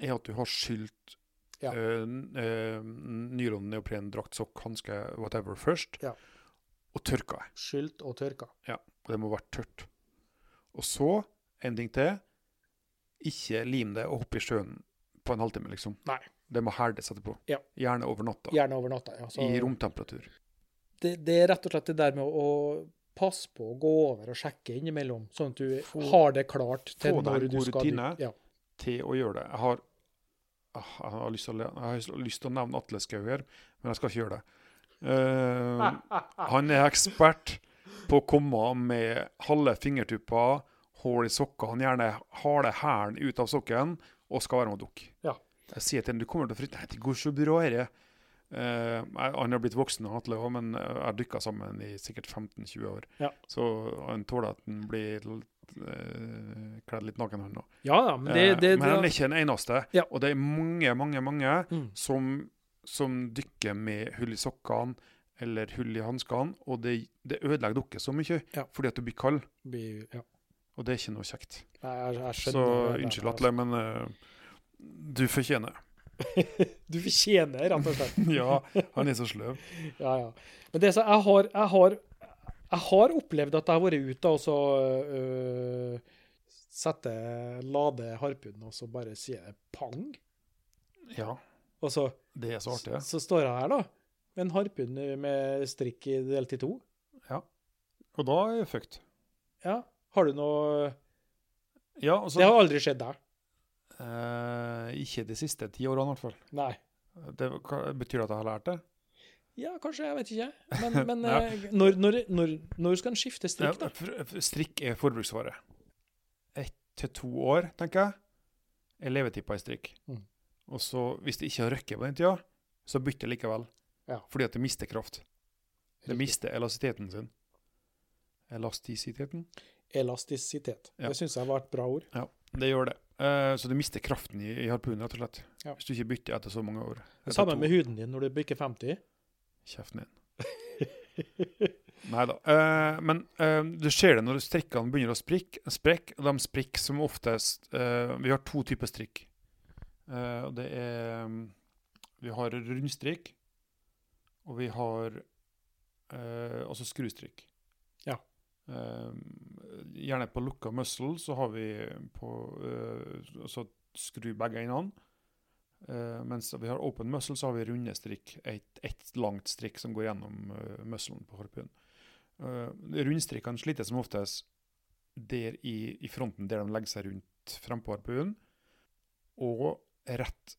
er at du har skylt Ja. uh, øh, nylon, neopren, drakt, sokk, hanske, whatever først. Ja. Og tørka det. Skylt og tørka. Ja, Og det må være tørt. Og så, en ting til. Ikke lim det og hopp i sjøen på en halvtime, liksom. Nei. Det må herdes etterpå. Ja. Gjerne over natta. Gjerne over natta. Ja. Så I romtemperatur. det, det er rett og slett det der med å, passe på å gå over og sjekke innimellom, sånn at du Få- har det klart til få deg når en du god skal rutine. Ja. til å gjøre det. Jeg har, ah, jeg har, lyst, til å, har lyst til å nevne Atle Skau her, men jeg skal ikke gjøre det. Uh, han er ekspert på å komme med halve fingertupper, hull i sokkene, gjerne harde hælen ut av sokken, og skal være med å dukke. Ja. Jeg sier til ham du kommer til å fryse. Nei, det går så bra, dette. Uh, han har blitt voksen, Atle òg, men eh, jeg har dykka sammen i sikkert 15-20 år. Ja. Så han tåler at han blir uh, kledd litt naken, han òg. ja, men det, Eh, det, men han er ikke den eneste. Ja. Og det er mange, mange mange mm. som, som dykker med hull i sokkene eller hull i hanskene, og det, det ødelegger dere så mye Ja. fordi at du blir kald. blir- ja. Og det er ikke noe kjekt. Nei, Jeg, jeg Så unnskyld. Atle, men eh, du fortjener. Du fortjener rett og slett. ja, han er så sløv. Ja, ja. Men det så, jeg har, jeg har, jeg har opplevd at jeg har vært ute og så øh, sette, lade harpunen, og så bare sier det pang. Ja, Og så, det er så artig. så står jeg her, da, med en harpun med strikk i delt i to. Og da er jeg fucked. Ja. Har du noe Ja, altså, Det har aldri skjedd deg. Eh, Ikke de siste ti årene, i hvert fall. Nei. Det, betyr det at jeg har lært det? Ja, kanskje. Jeg vet ikke. Men, men eh, når, når, når, når skal en skifte strikk, da? f- strikk er forbruksvare. Ett til to år, tenker jeg, er levetid på ei strikk. Mm. Og så, hvis det ikke har røkket på den tida, så bytter det likevel. Ja. Fordi at det mister kraft. Det Riktig. mister elastisiteten sin. Elastisiteten? Elastisitet. Ja. Det syns jeg var et bra ord. Ja, det gjør det. Eh, så du mister kraften i, i harpunen, rett og slett. Ja. Hvis du ikke bytter etter så mange år. Det samme med huden din når du bikker 50. Kjeften din. Nei da. Uh, men uh, du ser det når strikkene begynner å sprikke. Sprekk, de sprikker som oftest eh, Vi har to typer strikk. Eh, det er Vi har rundstrikk, og vi har eh, også skrustrikk. Eh, gjerne på lukka muscle så har vi på eh, Så skru begge endene. Uh, mens vi har open muscle, så har vi runde strikk. Et, et langt strikk som går gjennom uh, musclen på harpunen. Uh, rundstrikkene sliter som oftest der i, i fronten, der de legger seg rundt frempå harpunen. Og rett,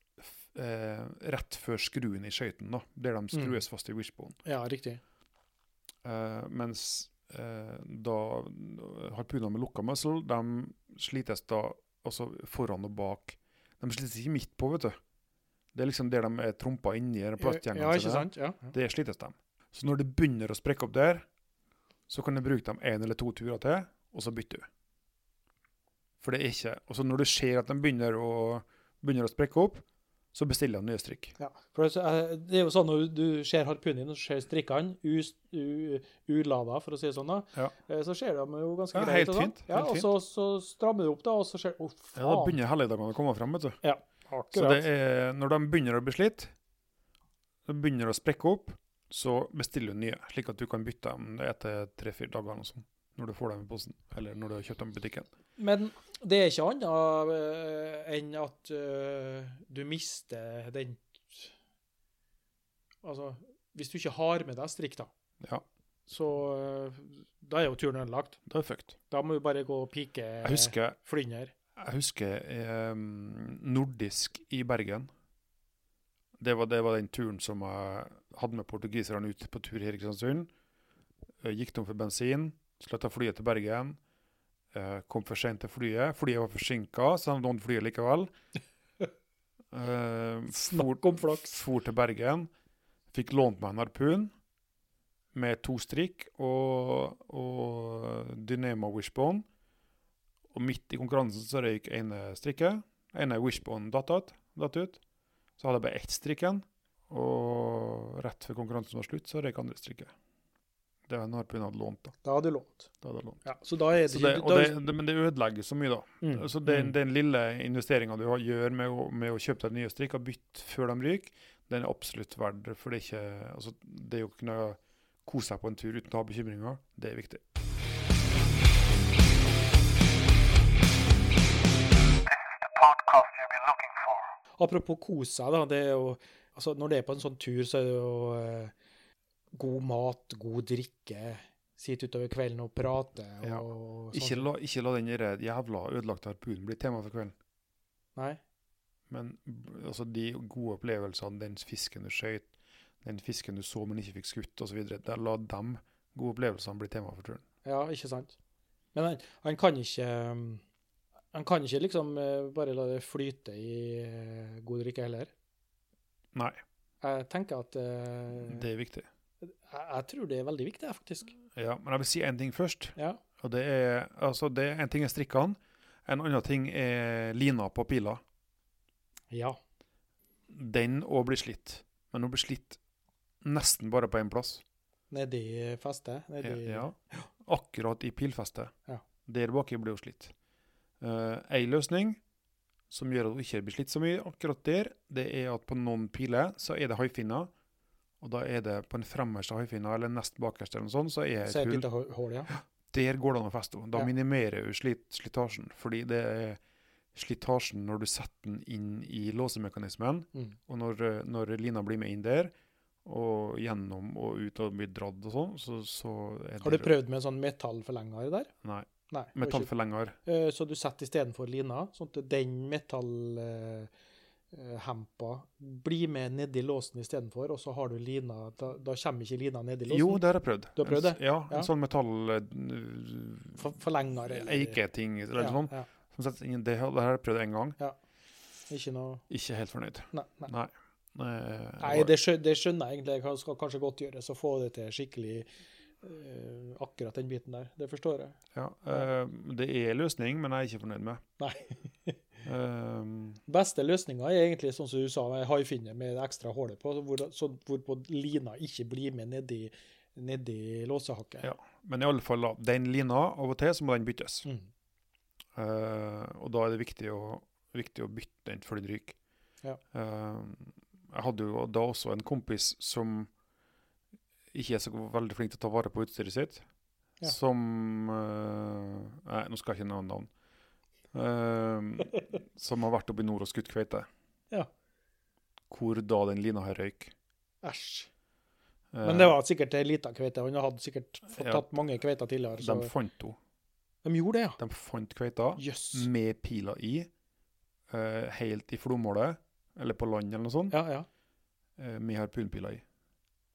eh, rett før skruen i skøyten, der de skrues fast i wishbone. Ja, riktig. Mens da harpunene med lukka muscle, de slites da altså foran og bak. De slites ikke midt på, vet du. Det er liksom der de er trompa inni plastgjengene. Ja, ikke sine. sant? Ja. ja. Det slites de. Så når det begynner å sprekke opp der, så kan du bruke dem én eller to turer til, og så bytter du. For det er ikke Og så når du ser at de begynner å, begynner å sprekke opp, så bestiller de nye strikk. Ja, for det, er- jo sånn når du ser harpunen din og ser strikkene ulada, for å si det sånn, da, Ja. eh, så ser de jo ganske Ja, greit. sånn. fint, Ja, helt og så, så strammer du opp, da, og så ser Å, Ja, Da begynner helligdagene å komme fram, vet du. Ja. Så Akkurat. det er, når de begynner å bli slitt, så begynner de å sprekke opp, så bestiller du nye, slik at du kan bytte dem etter tre-fire dager og sånn, når du får dem i posten, eller når du har kjøpt dem i butikken. Men det er ikke annet eh, enn at eh, du mister den Altså, hvis du ikke har med deg strikk, da, Ja, så eh, Da er jo turen ødelagt. da er fucked. Da må du bare gå og pike flynner. flynder. jeg husker eh, nordisk i Bergen. Det var, det var den turen som jeg hadde med portugiserne ut på tur her i Kristiansund. Gikk tom for bensin, sletta flyet til Bergen. Eh, Kom for sent til flyet. Flyet var forsinka, så de lånte flyet likevel. Uh, Snakk om flaks. for til Bergen. Fikk lånt meg en harpun med to strikk og, og Dynamo Wishbone. Og midt i konkurransen så røyk ene strikket. ene Wishbone datt ut. Datt ut. Så hadde jeg bare ett strikk igjen. Og rett før konkurransen var slutt, så røyk andre strikket. Det er når hadde lånt. da. Da hadde du lånt. da hadde jeg lånt. Ja, så da er det det, ikke da- det, det, men det ødelegger så mye, da. Mm, Så den, mm. den lille investeringa du gjør med å, med å kjøpe deg nye strikk og bytte før de ryker, den er absolutt verdt det. For det er ikke altså, Det å kunne kose seg på en tur uten å ha bekymringer, det er viktig. Apropos kose seg, da. Det er jo, altså, når det er på en sånn tur, så er det jo eh, god mat, god drikke. Sitte utover kvelden og prate. Og, Ja. sånn. Ikke la, ikke la den jævla ødelagte harpunen bli tema for kvelden. Nei? Men altså, de gode opplevelsene, den fisken du skjøt, den fisken du så, men ikke fikk skutt osv., la dem gode opplevelsene bli tema for turen. Ja, ikke sant? Men han, han kan ikke Han kan ikke liksom eh, bare la det flyte i eh, god drikke heller. Nei, Jeg tenker at uh, det er viktig. Jeg, jeg tror det er veldig viktig, faktisk. Ja, Men jeg vil si én ting først. Ja. Og det er, altså det En ting er strikkene, en annen ting er lina på pila. Ja. Den òg blir slitt, men hun blir slitt nesten bare på én plass. Nedi festet. Nedi, Ja. Akkurat i pilfestet. Ja. Der baki blir hun slitt. Uh, ei løsning som gjør at hun ikke blir slitt så mye akkurat der, det er at på noen piler så er det haifinner. Og da er det på den fremmerste haifinna, eller nest bakerste, eller noe sånt, så er Så et hull. hull, ja. Der går det an å feste henne. Da Ja. minimerer du slit, slitasjen. Fordi det er slitasjen når du setter den inn i låsemekanismen, Mm. og når, eh, når lina blir med inn der, og gjennom og ut og blir dratt og sånn, så, så er Har du prøvd med en sånn metallforlenger der? Nei. Nei. det Metallforlenger. Eh, Så du setter istedenfor lina, sånn at den metallhempa Bli med nedi låsen istedenfor, og så har du lina Da, da kommer ikke lina nedi låsen? Jo, det har jeg prøvd. Du har prøvd det? Ja, en Ja. sånn metall... eh, For, forlenger eller Eiketing eller ja, sånn. Ja. Som settes det, har- det har jeg prøvd en gang. Ikke noe Ikke helt fornøyd. Nei. nei. Nei. Eh, Nei, det, skjønner jeg egentlig. Det skal kanskje godt gjøres å få det til skikkelig eh, akkurat den biten der. Det forstår jeg. Ja, uh, det er løsning, men jeg er ikke fornøyd med. Nei. um, Beste løsninga er egentlig sånn som du sa, med haifinne med det ekstra hullet på, hvor, så, hvorpå lina ikke blir med nedi, nedi låsehakket. Ja. men i alle fall, da, den lina, av og til så må den byttes. Mm. Uh, og da er det viktig å, viktig å bytte den før den ryker. Ja. Uh, jeg hadde jo da også en kompis som ikke er så veldig flink til å ta vare på utstyret sitt. Ja. Som uh, Nei, nå skal jeg ikke nevne navn. Uh, som har vært oppe i nord og skutt kveite. Ja. Hvor da den lina her røyk. Æsj. Uh, Men det var sikkert ei lita kveite. Hun hadde sikkert fått Ja. tatt mange kveiter tidligere. Så De fant henne. de gjorde det, ja. De fant kveita yes. med pila i, helt i flommålet, eller på land eller noe sånt, Ja, ja. med harpunpila i.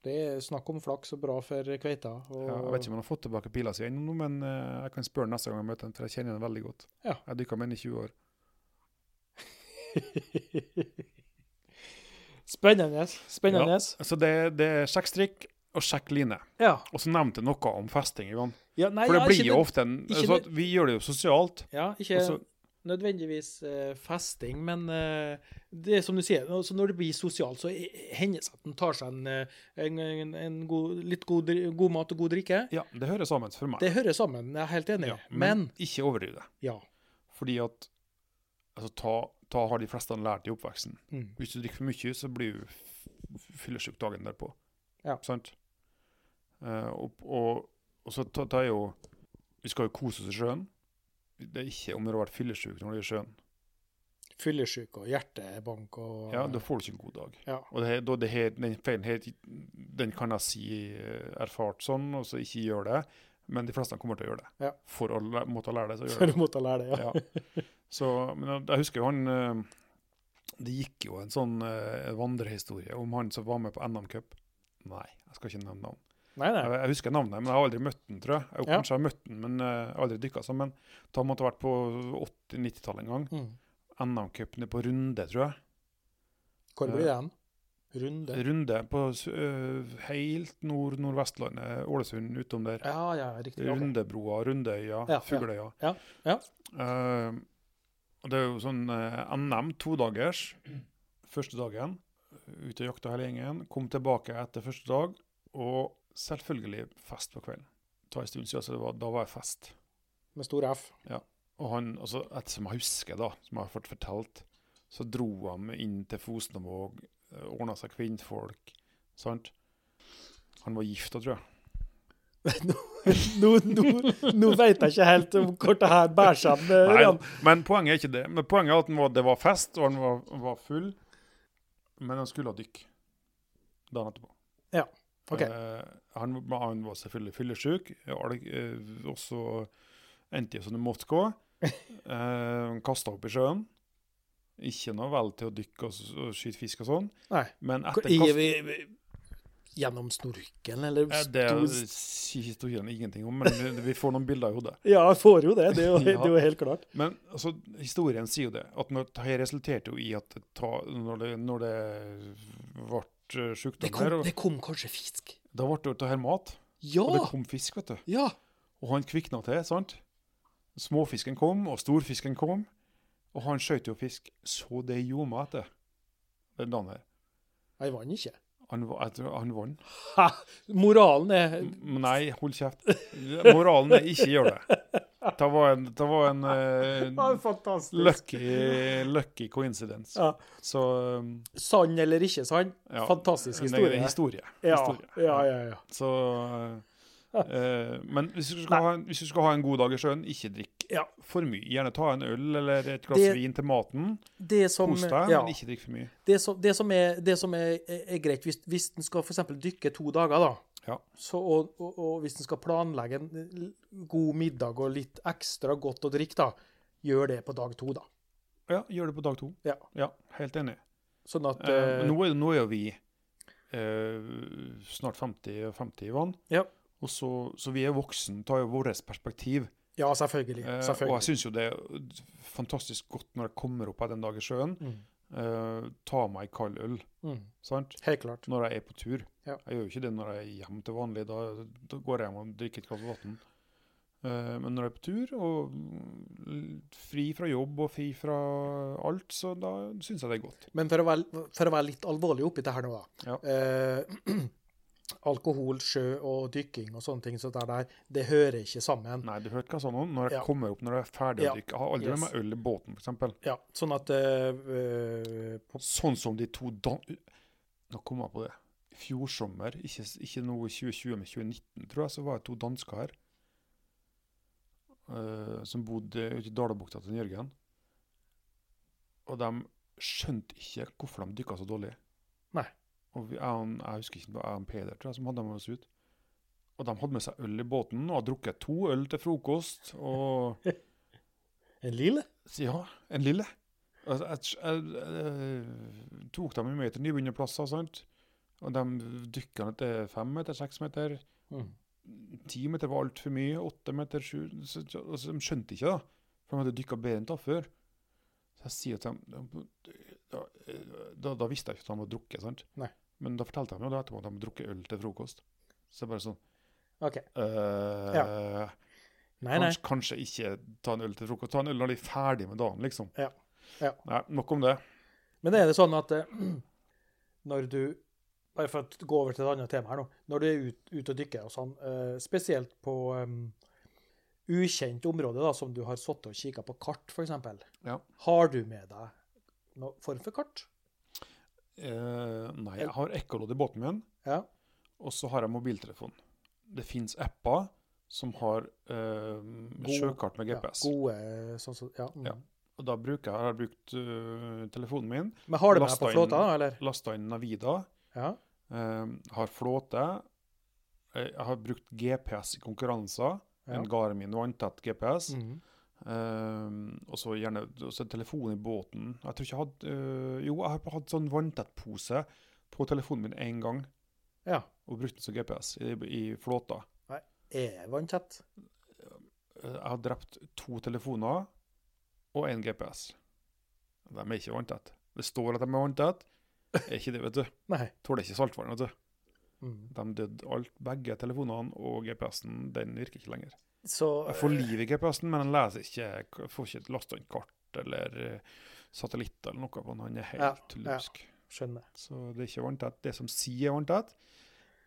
Det er snakk om flaks og bra for kveita. Ja, jeg vet ikke om han har fått tilbake pila si ennå, men eh, jeg kan spørre neste gang jeg møter ham, for jeg kjenner henne veldig godt. Ja. Jeg dykka med henne i 20 år. Spennende. Spennende. Ja, så det, det er sjekk strikk og sjekk line. Ja. Og så nevnte jeg noe om festing, Ivan. ja nei, For det blir jo ofte en Vi gjør det jo sosialt. Ja, ikke så- nødvendigvis eh, festing, men eh, det er som du sier, når det blir sosialt, så hender det at en tar seg en, eh, en, en, en god, litt god, god mat og god drikke. Ja, det hører sammen for meg. Det hører sammen, jeg er helt enig. ja, men, men ikke overdriv det. ja, Fordi at Altså, ta, Da har de fleste lært i oppveksten. Mm. Hvis du drikker for mye, så blir du fyllesyk dagen derpå. Ja. Sant? Uh, og, og, og så ta, ta jo Vi skal jo kose oss i sjøen. Det er ikke om du har vært fyllesyk når du er i sjøen. Fyllesyk og hjertebank og Ja, Da får du ikke en god dag. Ja. Og det, her- da det her, den feilen her, den kan jeg si eh, erfart sånn, og så ikke gjør det. Men de fleste kommer til å gjøre det. Ja. For å måtte lære det, så gjør For det. å måtte lære det, ja. Ja. Så, men jeg- jeg husker jo han eh, Det gikk jo en sånn eh, vandrehistorie om han som var med på NM Cup. Nei, jeg skal ikke nevne navn. Nei, nei. Jeg, jeg husker navnet, men jeg har aldri møtt den, tror jeg. Jeg Ja. Kanskje jeg har møtt den, men eh, aldri dykka sammen. Da måtte ha vært på 80-90-tallet en gang. Mm. NM-cupen er på Runde, tror jeg. Hvor blir den? Runde? Runde på øh, helt nord-nordvestlandet, Ålesund, utom der. Ja, ja, riktig. Rundebroa, Rundeøya, Ja. Fugløya. Ja, ja. Eh, og det er jo sånn uh, NM todagers. Første dagen, ute og jakta hele gjengen. Kom tilbake etter første dag, og selvfølgelig fest på kvelden. Ta en stund siden, så det var, da var jeg fest. Med stor F. Og han, altså, etter som jeg husker, da, som jeg har fått fortalt, så dro han inn til Fosnavåg, ordna seg kvinnfolk. Sant? Han var gift da, tror jeg. Nå, nå, nå vet jeg ikke helt om hvor det her bærer seg. men, men poenget er ikke det. Men poenget er at var, det var fest, og han var, var full. Men han skulle ha dykk dagen etterpå. OK. Uh, han, han var selvfølgelig fyllesyk, eh, og så endte det som det måtte gå. uh, han kasta opp i sjøen. Ikke noe vel til å dykke og, og skyte fisk og sånn. Nei. Men etter i- vi- vi- Gjennom snorken, eller ja, Det sier historien ingenting om, men vi- vi får noen bilder i hodet. Ja, jeg får jo det. Det er jo, det er jo helt klart. Men altså, historien sier jo det. At når, det resulterte jo i at ta, når, det, når det ble eh, Det kom, der. det kom kanskje fisk. da ble det her mat. Ja! Og det kom fisk, vet du. Ja! Og han kvikna til, sant? Småfisken kom, og storfisken kom. Og han skjøt jo fisk så det gjorde meg etter. Den dagen her. Han vant ikke. Han, han vant. Moralen er Nei, hold kjeft. Moralen er ikke gjør det. Det var en, det var en det var en lucky, lucky coincidence. Ja. Så um, Sann eller ikke sann? ja, Fantastisk historie. Historie. Ja, historie. ja, ja. ja. Så uh, Men hvis du, skal ha, en- hvis du skal ha en god dag i sjøen, ikke drikk Ja. for mye. Gjerne ta en øl eller et glass Det- vin til maten. Det som, Kos deg, ja, men ikke drikk for mye. det som, det som, er, det som er, er greit, hvis, hvis en skal f.eks. dykke to dager, da, Ja. så, og, og, og hvis en skal planlegge en god middag og litt ekstra godt å drikke, da, gjør det på dag to, da. Ja, gjør det på dag to. Ja. helt enig. Sånn at Eh, eh, nå, er, nå er vi eh, snart 50 50 i vann. Ja. Og så, så vi er voksen, tar jo vårt perspektiv. Ja, selvfølgelig. Eh, og jeg selvfølgelig. syns jo det er fantastisk godt når jeg kommer opp av den dagen i sjøen. Mm. Eh, ta meg kald øl, Mm. sant? Helt klart. Når jeg er på tur. Ja. Jeg gjør jo ikke det når jeg er hjemme til vanlig. Da, da går jeg hjem og drikker et glass vann. Uh, men når jeg er på tur og fri fra jobb og fri fra alt, så da syns jeg det er godt. Men for å være, for å være litt alvorlig oppi det her nå, da. Ja. Eh, alkohol, sjø og dykking og sånne ting, så det, der, det hører ikke sammen. Nei, du hørte hva jeg sa nå? Når jeg Ja. kommer opp, når jeg er ferdig Ja. å dykke, Jeg har aldri Yes. med meg øl i båten, f.eks. Ja, sånn at på, Sånn som de to dan... Nå kom jeg på det. Fjor sommer, ikke, ikke nå i 2020, men 2019, tror jeg, så var det to dansker her. Uh, som bodde ute i Dalabukta til Jørgen. Og de skjønte ikke hvorfor de dykka så dårlig. Nei. Og vi, jeg, jeg husker ikke, jeg og Peder tror jeg, som hadde med oss ut. Og de hadde med seg øl i båten og hadde drukket to øl til frokost. Og en lille? ja, en lille. Altså, jeg, jeg, jeg, tok dem med til nybegynnerplasser, sant? Og de dykka ned til fem meter, seks meter. Mm. Ti meter var altfor mye. Åtte meter, sju så, så, De skjønte ikke, da. For de hadde dykka bedre enn da før. Så jeg sier til dem da, da, da visste jeg ikke at de hadde drukket, sant? Nei. Men da fortalte de jo da etterpå at de hadde drukket øl til frokost. Så jeg bare sånn OK. øh, Nei, nei. Kanskje, kanskje ikke ta en øl til frokost. Ta en øl når de er ferdig med dagen, liksom. Ja. Ja. Nei, nok om det. Men er det sånn at eh, når du Bare for å gå over til et annet tema her nå. Når du er ute ut og dykker og sånn, eh, spesielt på um, ukjent område, da, som du har sittet og kikka på kart, f.eks. Ja. Har du med deg noen form for kart? Eh, nei, jeg har ekkolodd i båten min, Ja. og så har jeg mobiltelefon. Det fins apper som har eh, sjøkart med ja. GPS. Gode sånn som Ja. Mm. Ja. Og da bruker jeg, har jeg brukt uh, telefonen min, Men har du med på inn- flåta, eller? lasta inn Navida, Ja. eh, har flåte. eh, Jeg har brukt GPS i konkurranser. Ja. En Garmin vanntett GPS. Mhm. Eh, og så gjerne også telefon i båten. Jeg tror ikke jeg hadde eh, Jo, jeg har hatt sånn vanntett-pose på telefonen min én gang. ja. Og brukt den som GPS i, i flåta. Er vanntett? Eh, Jeg har drept to telefoner og én GPS. De er ikke vanntett. Det står at de er vanntett. Er ikke det, vet du. Nei. Tåler ikke saltvann, vet du. Mm. De døde alt, begge telefonene og GPS-en. Den virker ikke lenger. Så Jeg får liv i GPS-en, men den leser ikke får ikke lasta inn kart eller eh, satellitter eller noe på den. Han er helt Ja, tullebusk. Skjønner. Så det er ikke vanntett. Det som sier vanntett,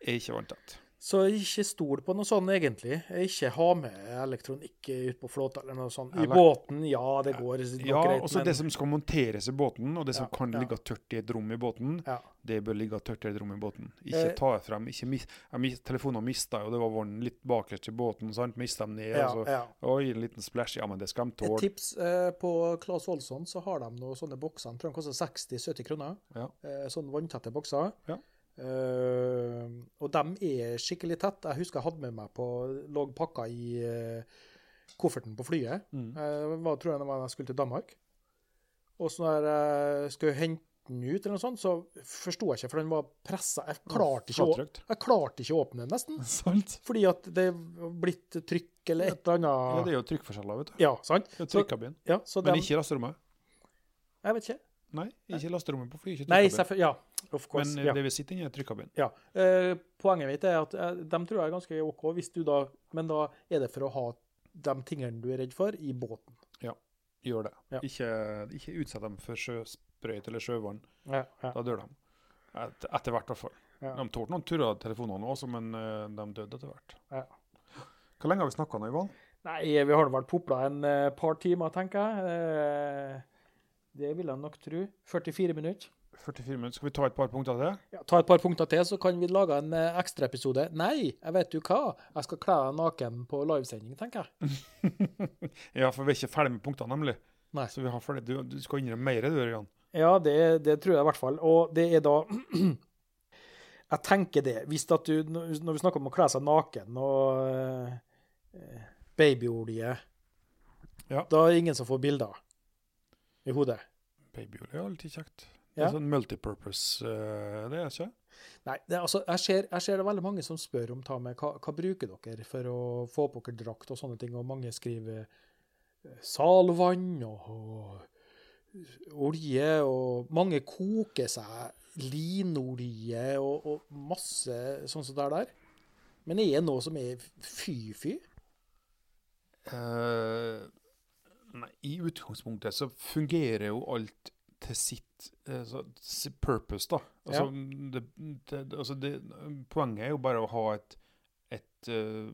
er ikke vanntett. Så ikke stol på noe sånt, egentlig. Ikke ha med elektronikk ut på flåta eller noe sånt. I båten, ja, det går nok Ja, greit, også det som skal monteres i båten, og det som Ja, kan ja. ligge tørt i et rom i båten, det bør ligge tørt i et rom i båten. Ikke Eh. ta frem. Ikke mis mis Telefonen mista jo, det var vann litt bakerst i båten, sant? Mista dem ned. Og så, ja. Oi, en liten splash. Ja, men det skal de tåle. Et tips eh, på Claes Olsson, så har de noen sånne bokser. Jeg tror de koster 60-70 kroner. Ja. Eh, sånne vanntette bokser. Ja. Eh, og de er skikkelig tett. Jeg husker jeg hadde med meg på lå pakka i uh, kofferten på flyet. Mm. Uh, hva tror jeg det var da jeg skulle til Danmark. Og så når jeg skulle hente den ut, eller noe sånt, så forsto jeg ikke, for den var pressa. Jeg klarte ikke, å, jeg klarte ikke å åpne den, nesten. Sant? Fordi at det er blitt trykk eller et eller Ja, annet. det er jo trykkforskjeller, vet du. Ja, sant? Det er Så, ja, så Men dem- ikke lasterommet. Jeg vet ikke. Nei, ikke lasterommet på fly. Ikke Nei, trykkabin. Ja, of course. Men eh, ja. det vi sitter inni, er trykkabin. ja. Eh, poenget mitt er at eh, de tror jeg er ganske OK, hvis du da Men da er det for å ha de tingene du er redd for, i båten. Ja, Gjør det. Ja. Ikke, ikke utsett dem for sjøsprøyt eller sjøvann. Ja, ja, Da dør de. Et, etter hvert, i hvert fall. ja. De tålte noen turer telefonene også, men uh, de døde etter hvert. Ja. Hvor lenge har vi snakka nå, Ivan? Nei, vi har vel popla en uh, par timer, tenker jeg. Eh, det vil jeg nok tro. 44 minutter. 44 minutter. Skal vi ta et par punkter til? Ja, ta et par punkter til, så kan vi lage en eh, ekstraepisode. Nei, jeg vet jo hva. Jeg skal kle deg naken på livesending, tenker jeg. Ja, for vi er ikke ferdig med punktene, nemlig. Nei. Så vi har ferdig. Du, du skal innrømme mer, du, Ørjan. Ja, det, det tror jeg i hvert fall. Og det er da Jeg tenker det. Hvis at du, når vi snakker om å kle seg naken og øh, babyolje, Ja. da er det ingen som får bilder i hodet. Babyolje er alltid kjekt. Det Ja. er sånn multipurpose, uh, det er ikke? Nei, det, altså, jeg ser, jeg ser det veldig mange som spør om ta med, hva, hva bruker dere for å få på dere drakt og sånne ting, og mange skriver eh, salvann og, og olje, og mange koker seg linolje og, og masse sånn som det er der. Men er det noe som er fy-fy? Eh, nei, i utgangspunktet så fungerer jo alt til sitt altså, så, purpose, da. Altså, det, det, altså det, poenget er jo bare å ha et, et uh,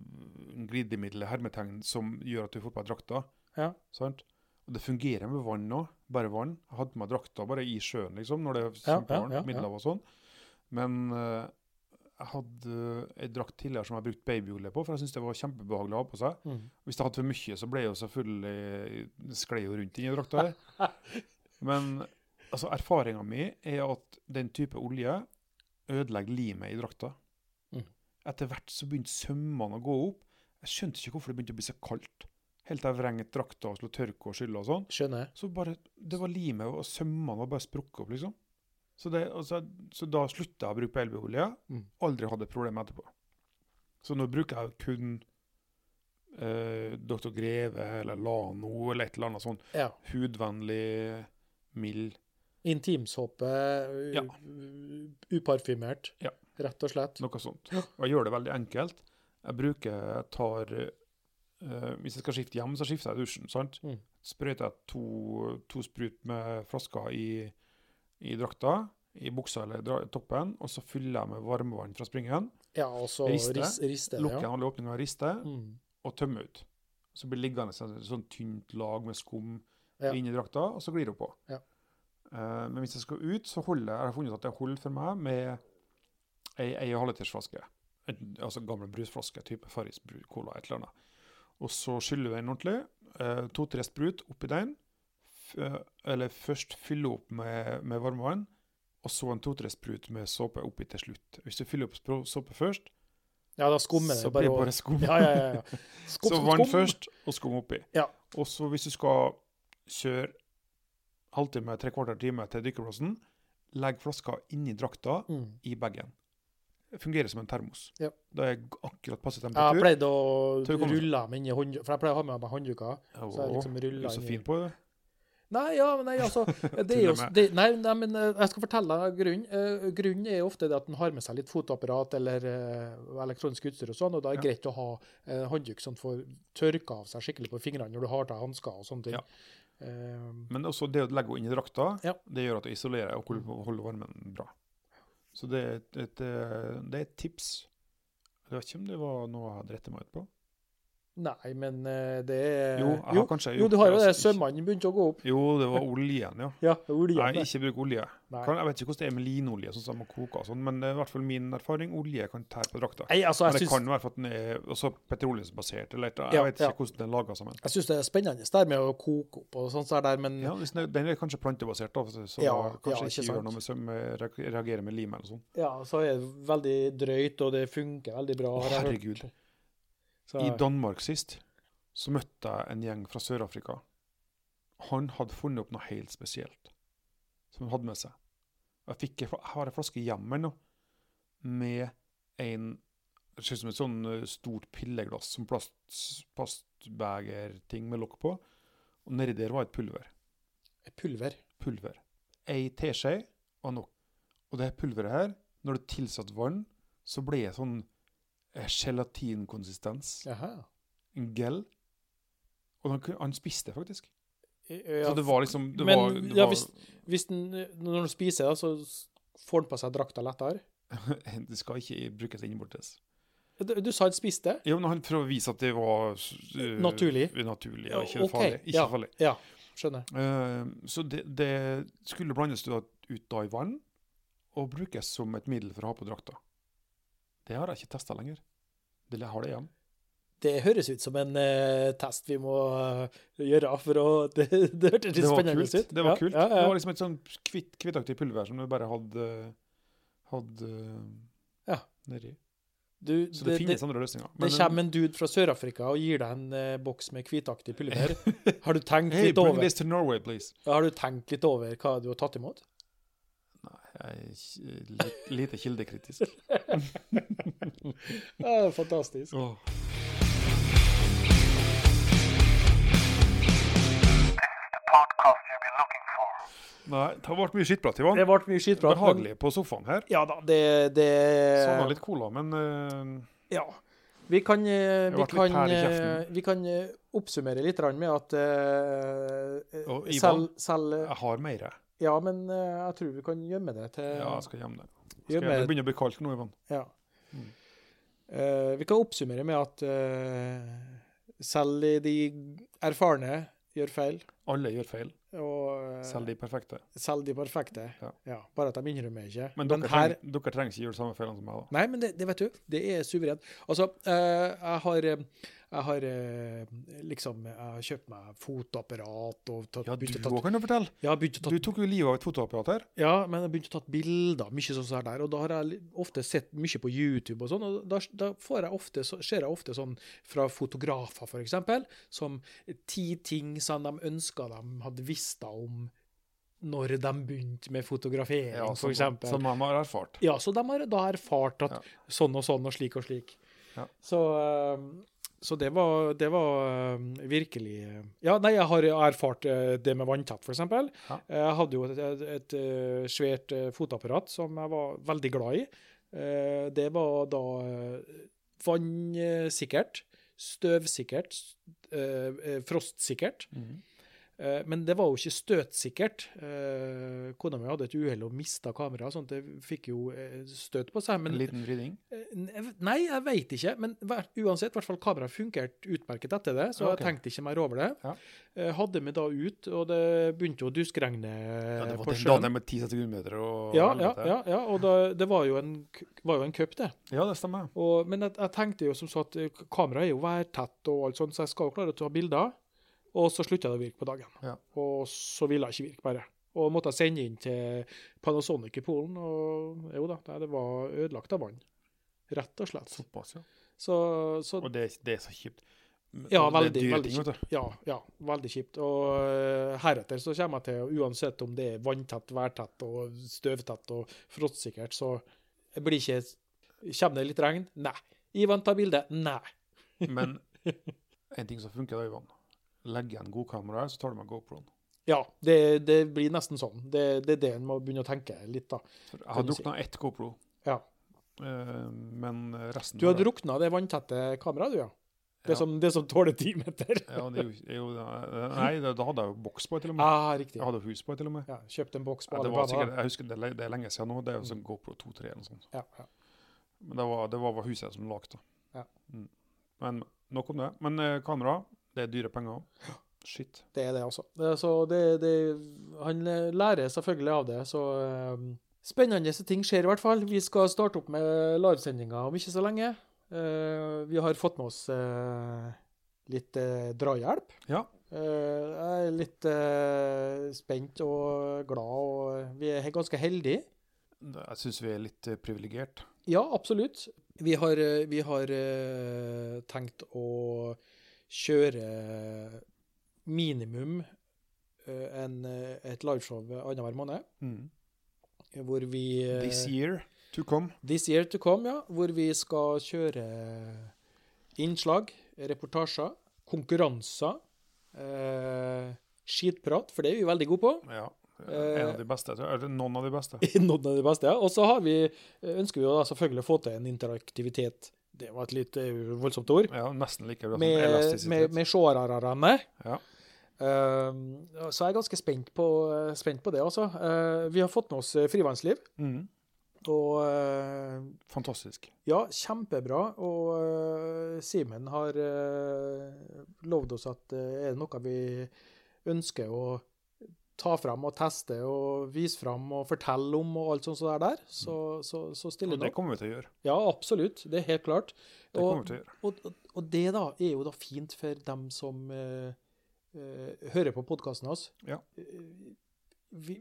glidemiddel, hermetegn, som gjør at du får på deg drakta. Ja. Sant? Og det fungerer med vann òg. Bare vann. Jeg hadde på meg drakta bare i sjøen, liksom, når det er Ja, ja, ja, middelhav og sånn. Men eh, jeg hadde ei drakt tidligere som jeg brukte babyolje på, for jeg syntes det var kjempebehagelig å ha på seg. Mm. Hvis jeg hadde for mye, så ble jeg jo selvfølgelig sklei jo rundt inni drakta. her. Men altså, erfaringa mi er at den type olje ødelegger limet i drakta. Mm. Etter hvert så begynte sømmene å gå opp. Jeg skjønte ikke hvorfor det begynte å bli så kaldt. Helt til jeg vrenget drakta og slo tørke og skylle og sånn. Skjønner. Så bare, det var limet og sømmene var bare sprukket opp, liksom. Så, det, altså, så da slutta jeg å bruke babyolje. Mm. Aldri hadde problem etterpå. Så nå bruker jeg kun eh, Dr. Greve eller Lano eller et eller annet sånn Ja. hudvennlig, mild Intimsåpe, Ja. uparfymert, Ja. rett og slett. Noe sånt. Og jeg gjør det veldig enkelt. Jeg bruker jeg tar eh, Hvis jeg skal skifte hjem, så skifter jeg dusjen. sant? Mm. Sprøyter jeg to, to sprut med flasker i, i drakta, i buksa eller toppen, og så fyller jeg med varmevann fra springen. Ja, og så Riste. ris- riste. Lukker ja. alle åpninger og rister, Mm. og tømmer ut. Så blir det liggende et sånn tynt lag med skum Ja. inni drakta, og så glir det på. Ja. Uh, men hvis jeg skal ut, så holder jeg, jeg har funnet at det holder for meg med ei, ei halvlitersflaske. En, altså gammel brusflaske, type Farris Cola, et eller annet. Og så skyller du den ordentlig. Uh, To-tre sprut oppi den. Eller først fylle opp med, med varmevann, og så en to-tre sprut med såpe oppi til slutt. Hvis du fyller opp såpe først, Ja, da skummer det så blir det bare skum. Ja, ja, ja. Skum, så vann skum. først, og skum oppi. Ja. Og så hvis du skal kjøre halvtime, tre kvarter time til dykkerplassen, legg flaska inni drakta Mm. i bagen. Fungerer som en termos. Ja. Da er akkurat passe temperatur. Jeg å å rulle dem inn i hånd... For jeg pleier å ha med meg håndduker. Så jeg liksom ruller er så inn i- fin på det. Nei, ja, nei, altså det jo, det, nei, nei, men eh, jeg skal fortelle grunnen. Eh, grunnen er ofte det at en har med seg litt fotoapparat eller eh, elektronisk utstyr og sånn, og da er det Ja. greit å ha eh, håndduk som får tørka av seg skikkelig på fingrene når du har av hansker og sånne ting. Ja. Eh, Men også det å legge henne inn i drakta, Ja. det gjør at du isolerer og holder, varmen bra. Så det er et, et, det er et tips. Jeg vet ikke om det var noe jeg hadde rettet meg ut på. Nei, men eh, det jo, Jo, jo, du har jo det, Sømmene begynte å gå opp. Jo, det var oljen, ja. Ja, oljen. Nei, ikke bruk olje. Nei. Jeg vet ikke hvordan det er med linolje, sånn som man koker og sånn, men det er i hvert fall min erfaring. Olje kan tære på drakta. Nei, altså, Men det synes... kan være for at den er også petroleumsbasert, eller jeg Ja, vet ikke ja. hvordan den er laga sammen. jeg syns det er spennende der med å koke opp og sånt der, men Ja, den er- kanskje plantebasert, da, så kanskje ikke gjør noe med, søm- med re- med lim eller sånn. ja, så er det veldig drøyt, og det funker veldig bra. Å, herregud. Så, I Danmark sist så møtte jeg en gjeng fra Sør-Afrika. Han hadde funnet opp noe helt spesielt som han hadde med seg. Jeg, fikk, jeg har en flaske hjemme nå med en Det ser ut som et sånn eh, stort pilleglass, som plast, plastbegerting med lokk på. Og nedi der var et pulver. Et pulver. Pulver. Ei teskje var nok. Og det pulveret her, når det tilsatt vann, så ble det sånn gelatinkonsistens. Jaha. En gel. Og han, han spiste faktisk. Ja, så det var liksom det men, var, det ja, var, hvis, hvis den, når du spiser, så får den på seg drakta lettere. Det skal ikke brukes innbortes. Du, du sa han spiste? Jo, men han prøver å vise at det var uh, Naturlig. Naturlig, ja, ikke Ja, ok, farlig. Ikke ja. farlig. Ja, skjønner. Uh, så det, det skulle blandes ut da i vann, og brukes som et middel for å ha på drakta. Det har jeg ikke testa lenger. Det har det igjen. Det høres ut som en uh, test vi må uh, gjøre, for å Det, det hørtes litt spennende kult. ut. Det var Ja, kult. Ja, ja. Det var liksom et sånn kvitt, kvittaktig pulver som du bare hadde, hadde Ja. nedi. Du, Så det, det, finnes andre løsninger. det kommer en dude fra Sør-Afrika og gir deg en eh, boks med hvitaktig pulver. Har du tenkt Hey, litt over. Har du tenkt litt over hva du har tatt imot? Nei, jeg er ikke- litt, lite kildekritisk. Ja, fantastisk. Oh. Nei, det har vært mye skittprat, Ivan. Det ble mye skittprat. Behagelig på sofaen her. Ja da, det, det Savna litt cola, men uh... Ja. Vi kan, eh, vi kan, eh, vi kan eh, oppsummere litt med at uh, Og Ivan? selv, selv jeg har mer. Ja, men eh, jeg tror vi kan gjemme det til Ja, jeg skal hjem der. Skal gjemme, jeg, det begynner å bli kaldt nå, Ivan. ja. Mm. Uh, vi kan oppsummere med at uh, selv de erfarne gjør feil, Alle gjør feil, og uh, selv de perfekte. selv de perfekte. Ja. bare at de innrømmer ikke. Men, Men dere, her trenger, dere trenger ikke gjøre de samme feilene som meg, da. Nei, men det, det vet du. Det er suverent. Altså, jeg har Jeg har eh, liksom Jeg har kjøpt meg fotoapparat og tatt, Ja, du òg kan du fortelle. ja, tatt, Du tok jo livet av et fotoapparat her. ja, men jeg har begynt å ta bilder, mye sånn som der. Og da har jeg ofte sett mye på YouTube og sånn, og da, da får jeg ofte, så, ser jeg ofte sånn fra fotografer, eksempel, som ti ting som de ønska de hadde visst om når de begynte med fotografering, for f.eks. som de har erfart. Ja, så de har da erfart at Ja. sånn og sånn og slik og slik. Ja. Så, eh, så det var, det var eh, virkelig eh, Ja, nei, jeg har erfart eh, det med vanntett, for eksempel. Ja. Jeg hadde jo et, et, et svært fotapparat som jeg var veldig glad i. Det var da vannsikkert, støvsikkert, frostsikkert. Mm Men det var jo ikke støtsikkert. Eh, Kona mi hadde et uhell og mista kameraet, sånn at det fikk jo eh, støt på seg. Men En liten vridning. Eh, Nei, jeg veit ikke. Men uansett, hvert fall kameraet fungerte utmerket etter det, så okay. jeg tenkte ikke mer over det. Ja. Eh, Hadde vi da ut, og det begynte å duskregne Ja, det var på sjøen. med 10 sekundmeter og Ja, ja, ja, ja, og da, det var jo en, var jo en cup, det. Ja, det stemmer. Og, men jeg, jeg tenkte jo som så at eh, kameraet er jo værtett og alt sånt, så jeg skal jo klare å ta bilder. Og så slutta det å virke på dagen. Ja. Og så ville det ikke virke, bare. Og måtte jeg sende inn til Panasonic i Polen, og jo da, det var ødelagt av vann. Rett og slett. Såpass, ja. Så, så Og det, det er så kjipt. Ja, det er veldig, veldig ting, vet ja, ja, veldig kjipt. Og eh, heretter så kommer jeg til, uansett om det er vanntett, værtett og støvtett og frostsikkert, så blir ikke Kommer det litt regn? Nei. Ivan tar bilde? Nei. Men en ting som funker, da, Ivan. Legg igjen godkameraet, så tar du med GoProen. Ja, det, det blir nesten sånn. Det, det er det en må begynne å tenke litt, da. Jeg har si. drukna ett GoPro, Ja. eh, men resten Du har drukna det vanntette kameraet, du, ja? Det, Ja. som, det som tåler ti meter? Ja, det er jo, er jo, nei, da hadde jeg jo boks på, til og med. Ah, riktig. Jeg hadde hus på, til og med. Ja, kjøpt en boks på Ja, det var sikkert, jeg husker det, er lenge siden nå. Det er jo sånn GoPro 2-3 eller noe sånt. Ja, ja. Men det var, det var huset som lagde det. Ja. Mm. Men nok om det. Men eh, kamera, det er dyre penger òg. Shit. Det er det, altså. Det, så det, det, han lærer selvfølgelig av det, så eh, Spennende ting skjer i hvert fall. Vi skal starte opp med livesendinger om ikke så lenge. Eh, vi har fått med oss eh, litt drahjelp. Ja. Jeg er litt spent og glad, og vi er ganske heldige. Jeg syns vi er litt privilegert. Ja, absolutt. Vi har, vi har tenkt å kjøre minimum eh, en, eh, et liveshow annenhver måned. Mm. Hvor vi eh, This year to come. This year to come, ja. Hvor vi skal kjøre innslag, reportasjer, konkurranser, eh, skitprat, for det er vi veldig gode på. Ja. En av de beste. Eller noen av de beste. Noen av de beste. ja. Og så har vi, ønsker vi jo selvfølgelig å få til en interaktivitet. Det var et litt eh, voldsomt ord. Ja, Nesten like bra som Med, med, elastisitet. med seerne. Ja. Uh, så jeg er ganske spent på, spent på det, altså. Uh, vi har fått med oss eh, Frivannsliv, Mm. og uh, Fantastisk. ja, kjempebra. Og eh, Simen har uh, lovd oss at eh, er det noe vi ønsker å ta fram og teste og vise fram og fortelle om og alt sånt så der, så, så, så stiller Og vi det kommer vi til å gjøre. Ja, absolutt. Det er helt klart. Det kommer vi til å gjøre. og, og, og det da er jo da fint for dem som eh, eh, hører på podkasten hans. Ja. Eh,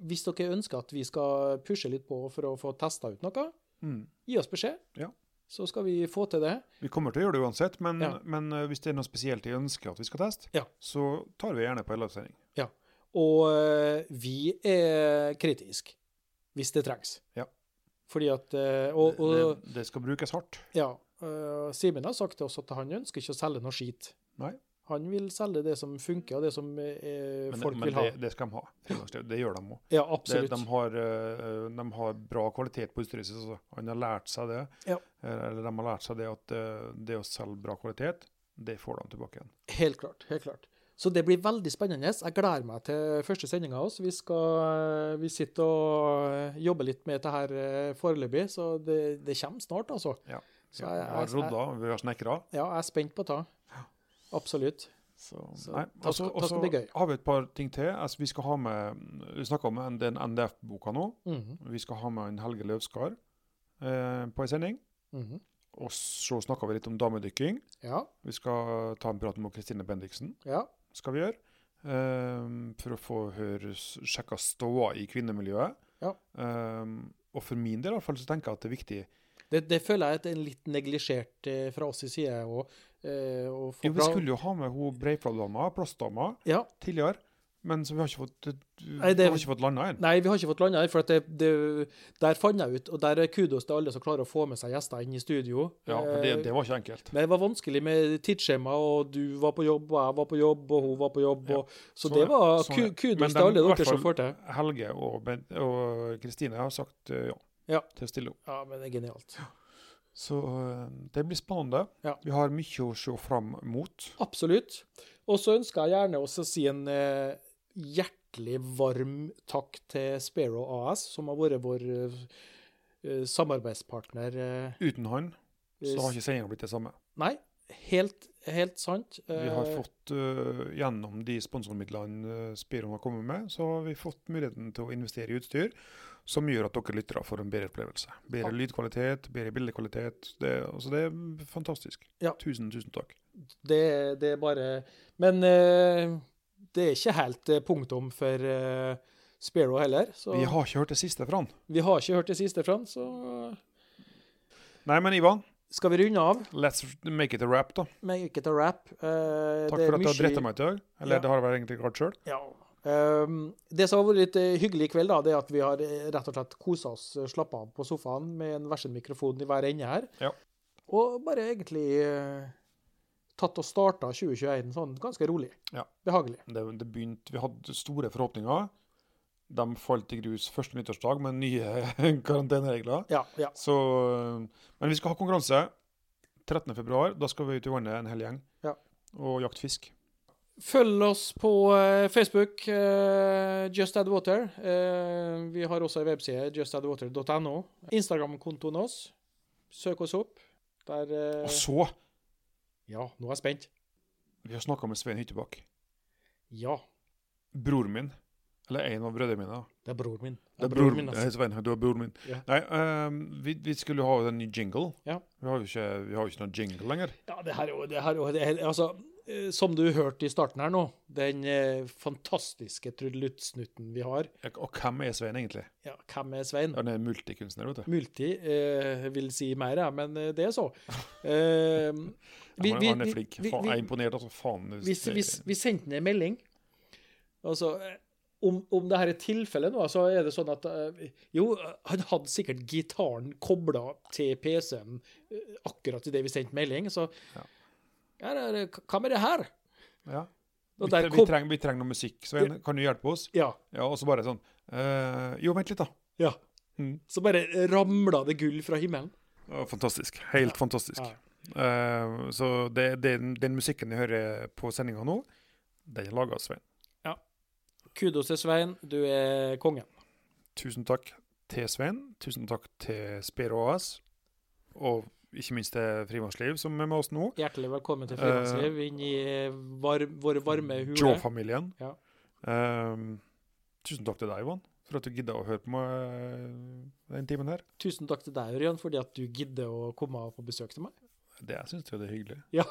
Hvis dere ønsker at vi skal pushe litt på for å få testa ut noe, Mm. gi oss beskjed. Ja. Så skal vi få til det. Vi kommer til å gjøre det uansett, men, Ja. men eh, hvis det er noe spesielt de ønsker at vi skal teste, Ja. så tar vi gjerne på en livesending. Og eh, vi er kritiske hvis det trengs. Ja. Fordi at eh, Og, og det, det skal brukes hardt. ja, eh, Simen har sagt til oss at han ønsker ikke å selge noe skit. Nei. Han vil selge det som funker, og det som eh, Men, folk men vil ha. det, det skal de ha. Det gjør de òg. Ja, De, absolutt. de, har, eh, de har bra kvalitet på utstyret sitt. altså. Han har lært seg det. Ja. Eller de har lært seg det at det å selge bra kvalitet, det får de tilbake igjen. Helt klart. helt klart. Så det blir veldig spennende. Jeg gleder meg til første sendinga av. Vi, skal, vi sitter og eh, jobber litt med dette her eh, foreløpig, så det, det kommer snart, altså. Ja. Så jeg, jeg- jeg, jeg- vi har snekra. Ja, jeg er spent på det. Absolutt. Så, Så nei, da altså, skal- også, og så bli gøy. har vi et par ting til. Altså, vi skal ha med, vi snakker om den NDF-boka nå. Mhm, Vi skal ha med en Helge Løvskar eh, på en sending. mhm. Og så snakker vi litt om damedykking. Ja, Vi skal ta en prat med Kristine Bendiksen. ja. Skal vi gjøre. Um, for å få høre, sjekka ståa i kvinnemiljøet. Ja. Um, og for min del i hvert fall, så tenker jeg at det er viktig Det, det føler jeg at er litt neglisjert eh, fra oss i side. Og, eh, få Jo, Vi skulle jo ha med hun Breifladdama, plastdama, Ja, tidligere. Men så vi har ikke fått, Nei, det- vi har ikke fått landa ennå. Nei, vi har ikke fått landa her. For det, det, der fant jeg ut, og der er kudos til alle som klarer å få med seg gjester inn i studio. Ja, for det, Eh, det var ikke enkelt. Men det var vanskelig med tidsskjema, og du var på jobb, og jeg var på jobb, og hun var på jobb. Ja, Og, så sånn det var så, ku, kudos Men til alle dere som får til. Helge og og Kristine har sagt eh, ja, Ja. til å stille opp. Ja, men det er genialt. Så eh, det blir spennende. Ja. Vi har mye å se fram mot. Absolutt. Og så ønsker jeg gjerne å si en eh, hjertelig varm takk til Sparrow AS, som har vært vår eh, samarbeidspartner. eh, Uten han så har ikke sendinga blitt det samme. Nei, helt, helt sant. Vi har Eh, fått, uh, Gjennom de sponsormidlene øh, Spiron har kommet med, så har vi fått muligheten til å investere i utstyr som gjør at dere lyttere får en bedre opplevelse. Bedre Ja. lydkvalitet, bedre bildekvalitet. Det, altså det er fantastisk. Ja. Tusen, tusen takk. Det, det er bare Men eh, det er ikke helt eh, punktum for uh, Sparrow heller. Så Vi har ikke hørt det siste fra han. vi har ikke hørt det siste fra han, så Nei, men Ivan, skal vi runde av. let's make it a wrap, da. Make it a wrap. Uh, Takk for at du har dretta meg i dag. Eller Ja. det har jeg vel egentlig klart sjøl. Ja. Um, det som har vært litt hyggelig i kveld, da, det er at vi har rett og slett kosa oss, eh, slappa av på sofaen med en versen mikrofon i hver ende her. Ja. Og bare egentlig eh, tatt og starta 2021 sånn ganske rolig. Ja. Behagelig. Det, det begynte, vi hadde store forhåpninger. De falt i grus første nyttårsdag med nye karanteneregler. Ja, ja. Så, men vi skal ha konkurranse 13.2. Da skal vi ut i vannet en hel gjeng Ja. og jakte fisk. Følg oss på eh, Facebook, eh, Just Add Water. Eh, vi har også en webside, justaddwater.no. Instagram-kontoen oss. Søk oss opp. Der Og så Ja, nå er jeg spent. Vi har snakka med Svein Hyttebakk. Ja, Broren min. Eller en av brødrene mine. det er broren min. Det er broren min, altså. Svein, du er broren min. Ja. Nei, um, vi, vi skulle jo ha en ny jingle. Ja. Vi har jo ikke, vi har jo ikke noen jingle lenger. Ja, det her, er jo- det her, er jo- det her altså, Som du hørte i starten her nå, den eh, fantastiske trudeluttsnutten vi har. Og hvem er Svein egentlig? Ja, hvem er Svein? Han er multikunstner, vet du. Multi eh, vil si mer, ja, men eh, det er så. Eh, vi, han, han er flink. vi- vi- jeg er imponert, altså. Faen. vi, vi, vi sendte ned melding. Altså, eh, om, om det her er tilfellet nå, så er det sånn at eh, Jo, han hadde sikkert gitaren kobla til PC-en eh, akkurat idet vi sendte melding, så Ja. Er, det- Hva med det her? ja. Vi, vi, kom- trenger, vi trenger noe musikk. Svein, kan du hjelpe oss? Ja. Ja, og så bare sånn øh, Jo, vent litt, da. ja. Mm. Så bare ramla det gull fra himmelen. Fantastisk. Helt fantastisk. Ja. Eh, så det, det, den musikken jeg hører på sendinga nå, den er laga av Svein. Kudos til Svein, du er kongen. Tusen takk til Svein. Tusen takk til Spero AS. Og ikke minst til Frimannsliv, som er med oss nå. Hjertelig velkommen til Frilansliv inn i var, våre varme hule. Joe-familien. Ja. Uh, tusen takk til deg, Ivan, for at du gidda å høre på meg eh, den timen her. Tusen takk til deg, Ørjan, fordi at du gidder å komme på besøk til meg. Det syns jeg det er hyggelig. Ja.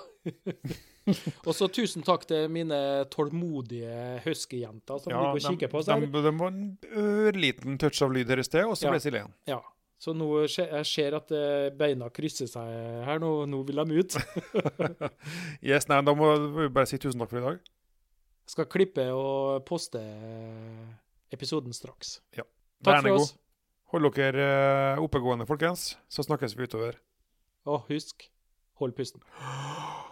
og så tusen takk til mine tålmodige huskyjenter som ligger og kikker på oss. de, de var en ørliten touch av lyd her i sted, og så Ja. ble det stille igjen. Ja. Så nå skjer, jeg ser at eh, beina krysser seg her. Nå, nå vil de ut. Yes, nei, Da må vi bare si tusen takk for i dag. Skal klippe og poste eh, episoden straks. Ja. Takk for god. oss. Hold dere eh, oppegående, folkens. Så snakkes vi utover. Og husk, hold pusten.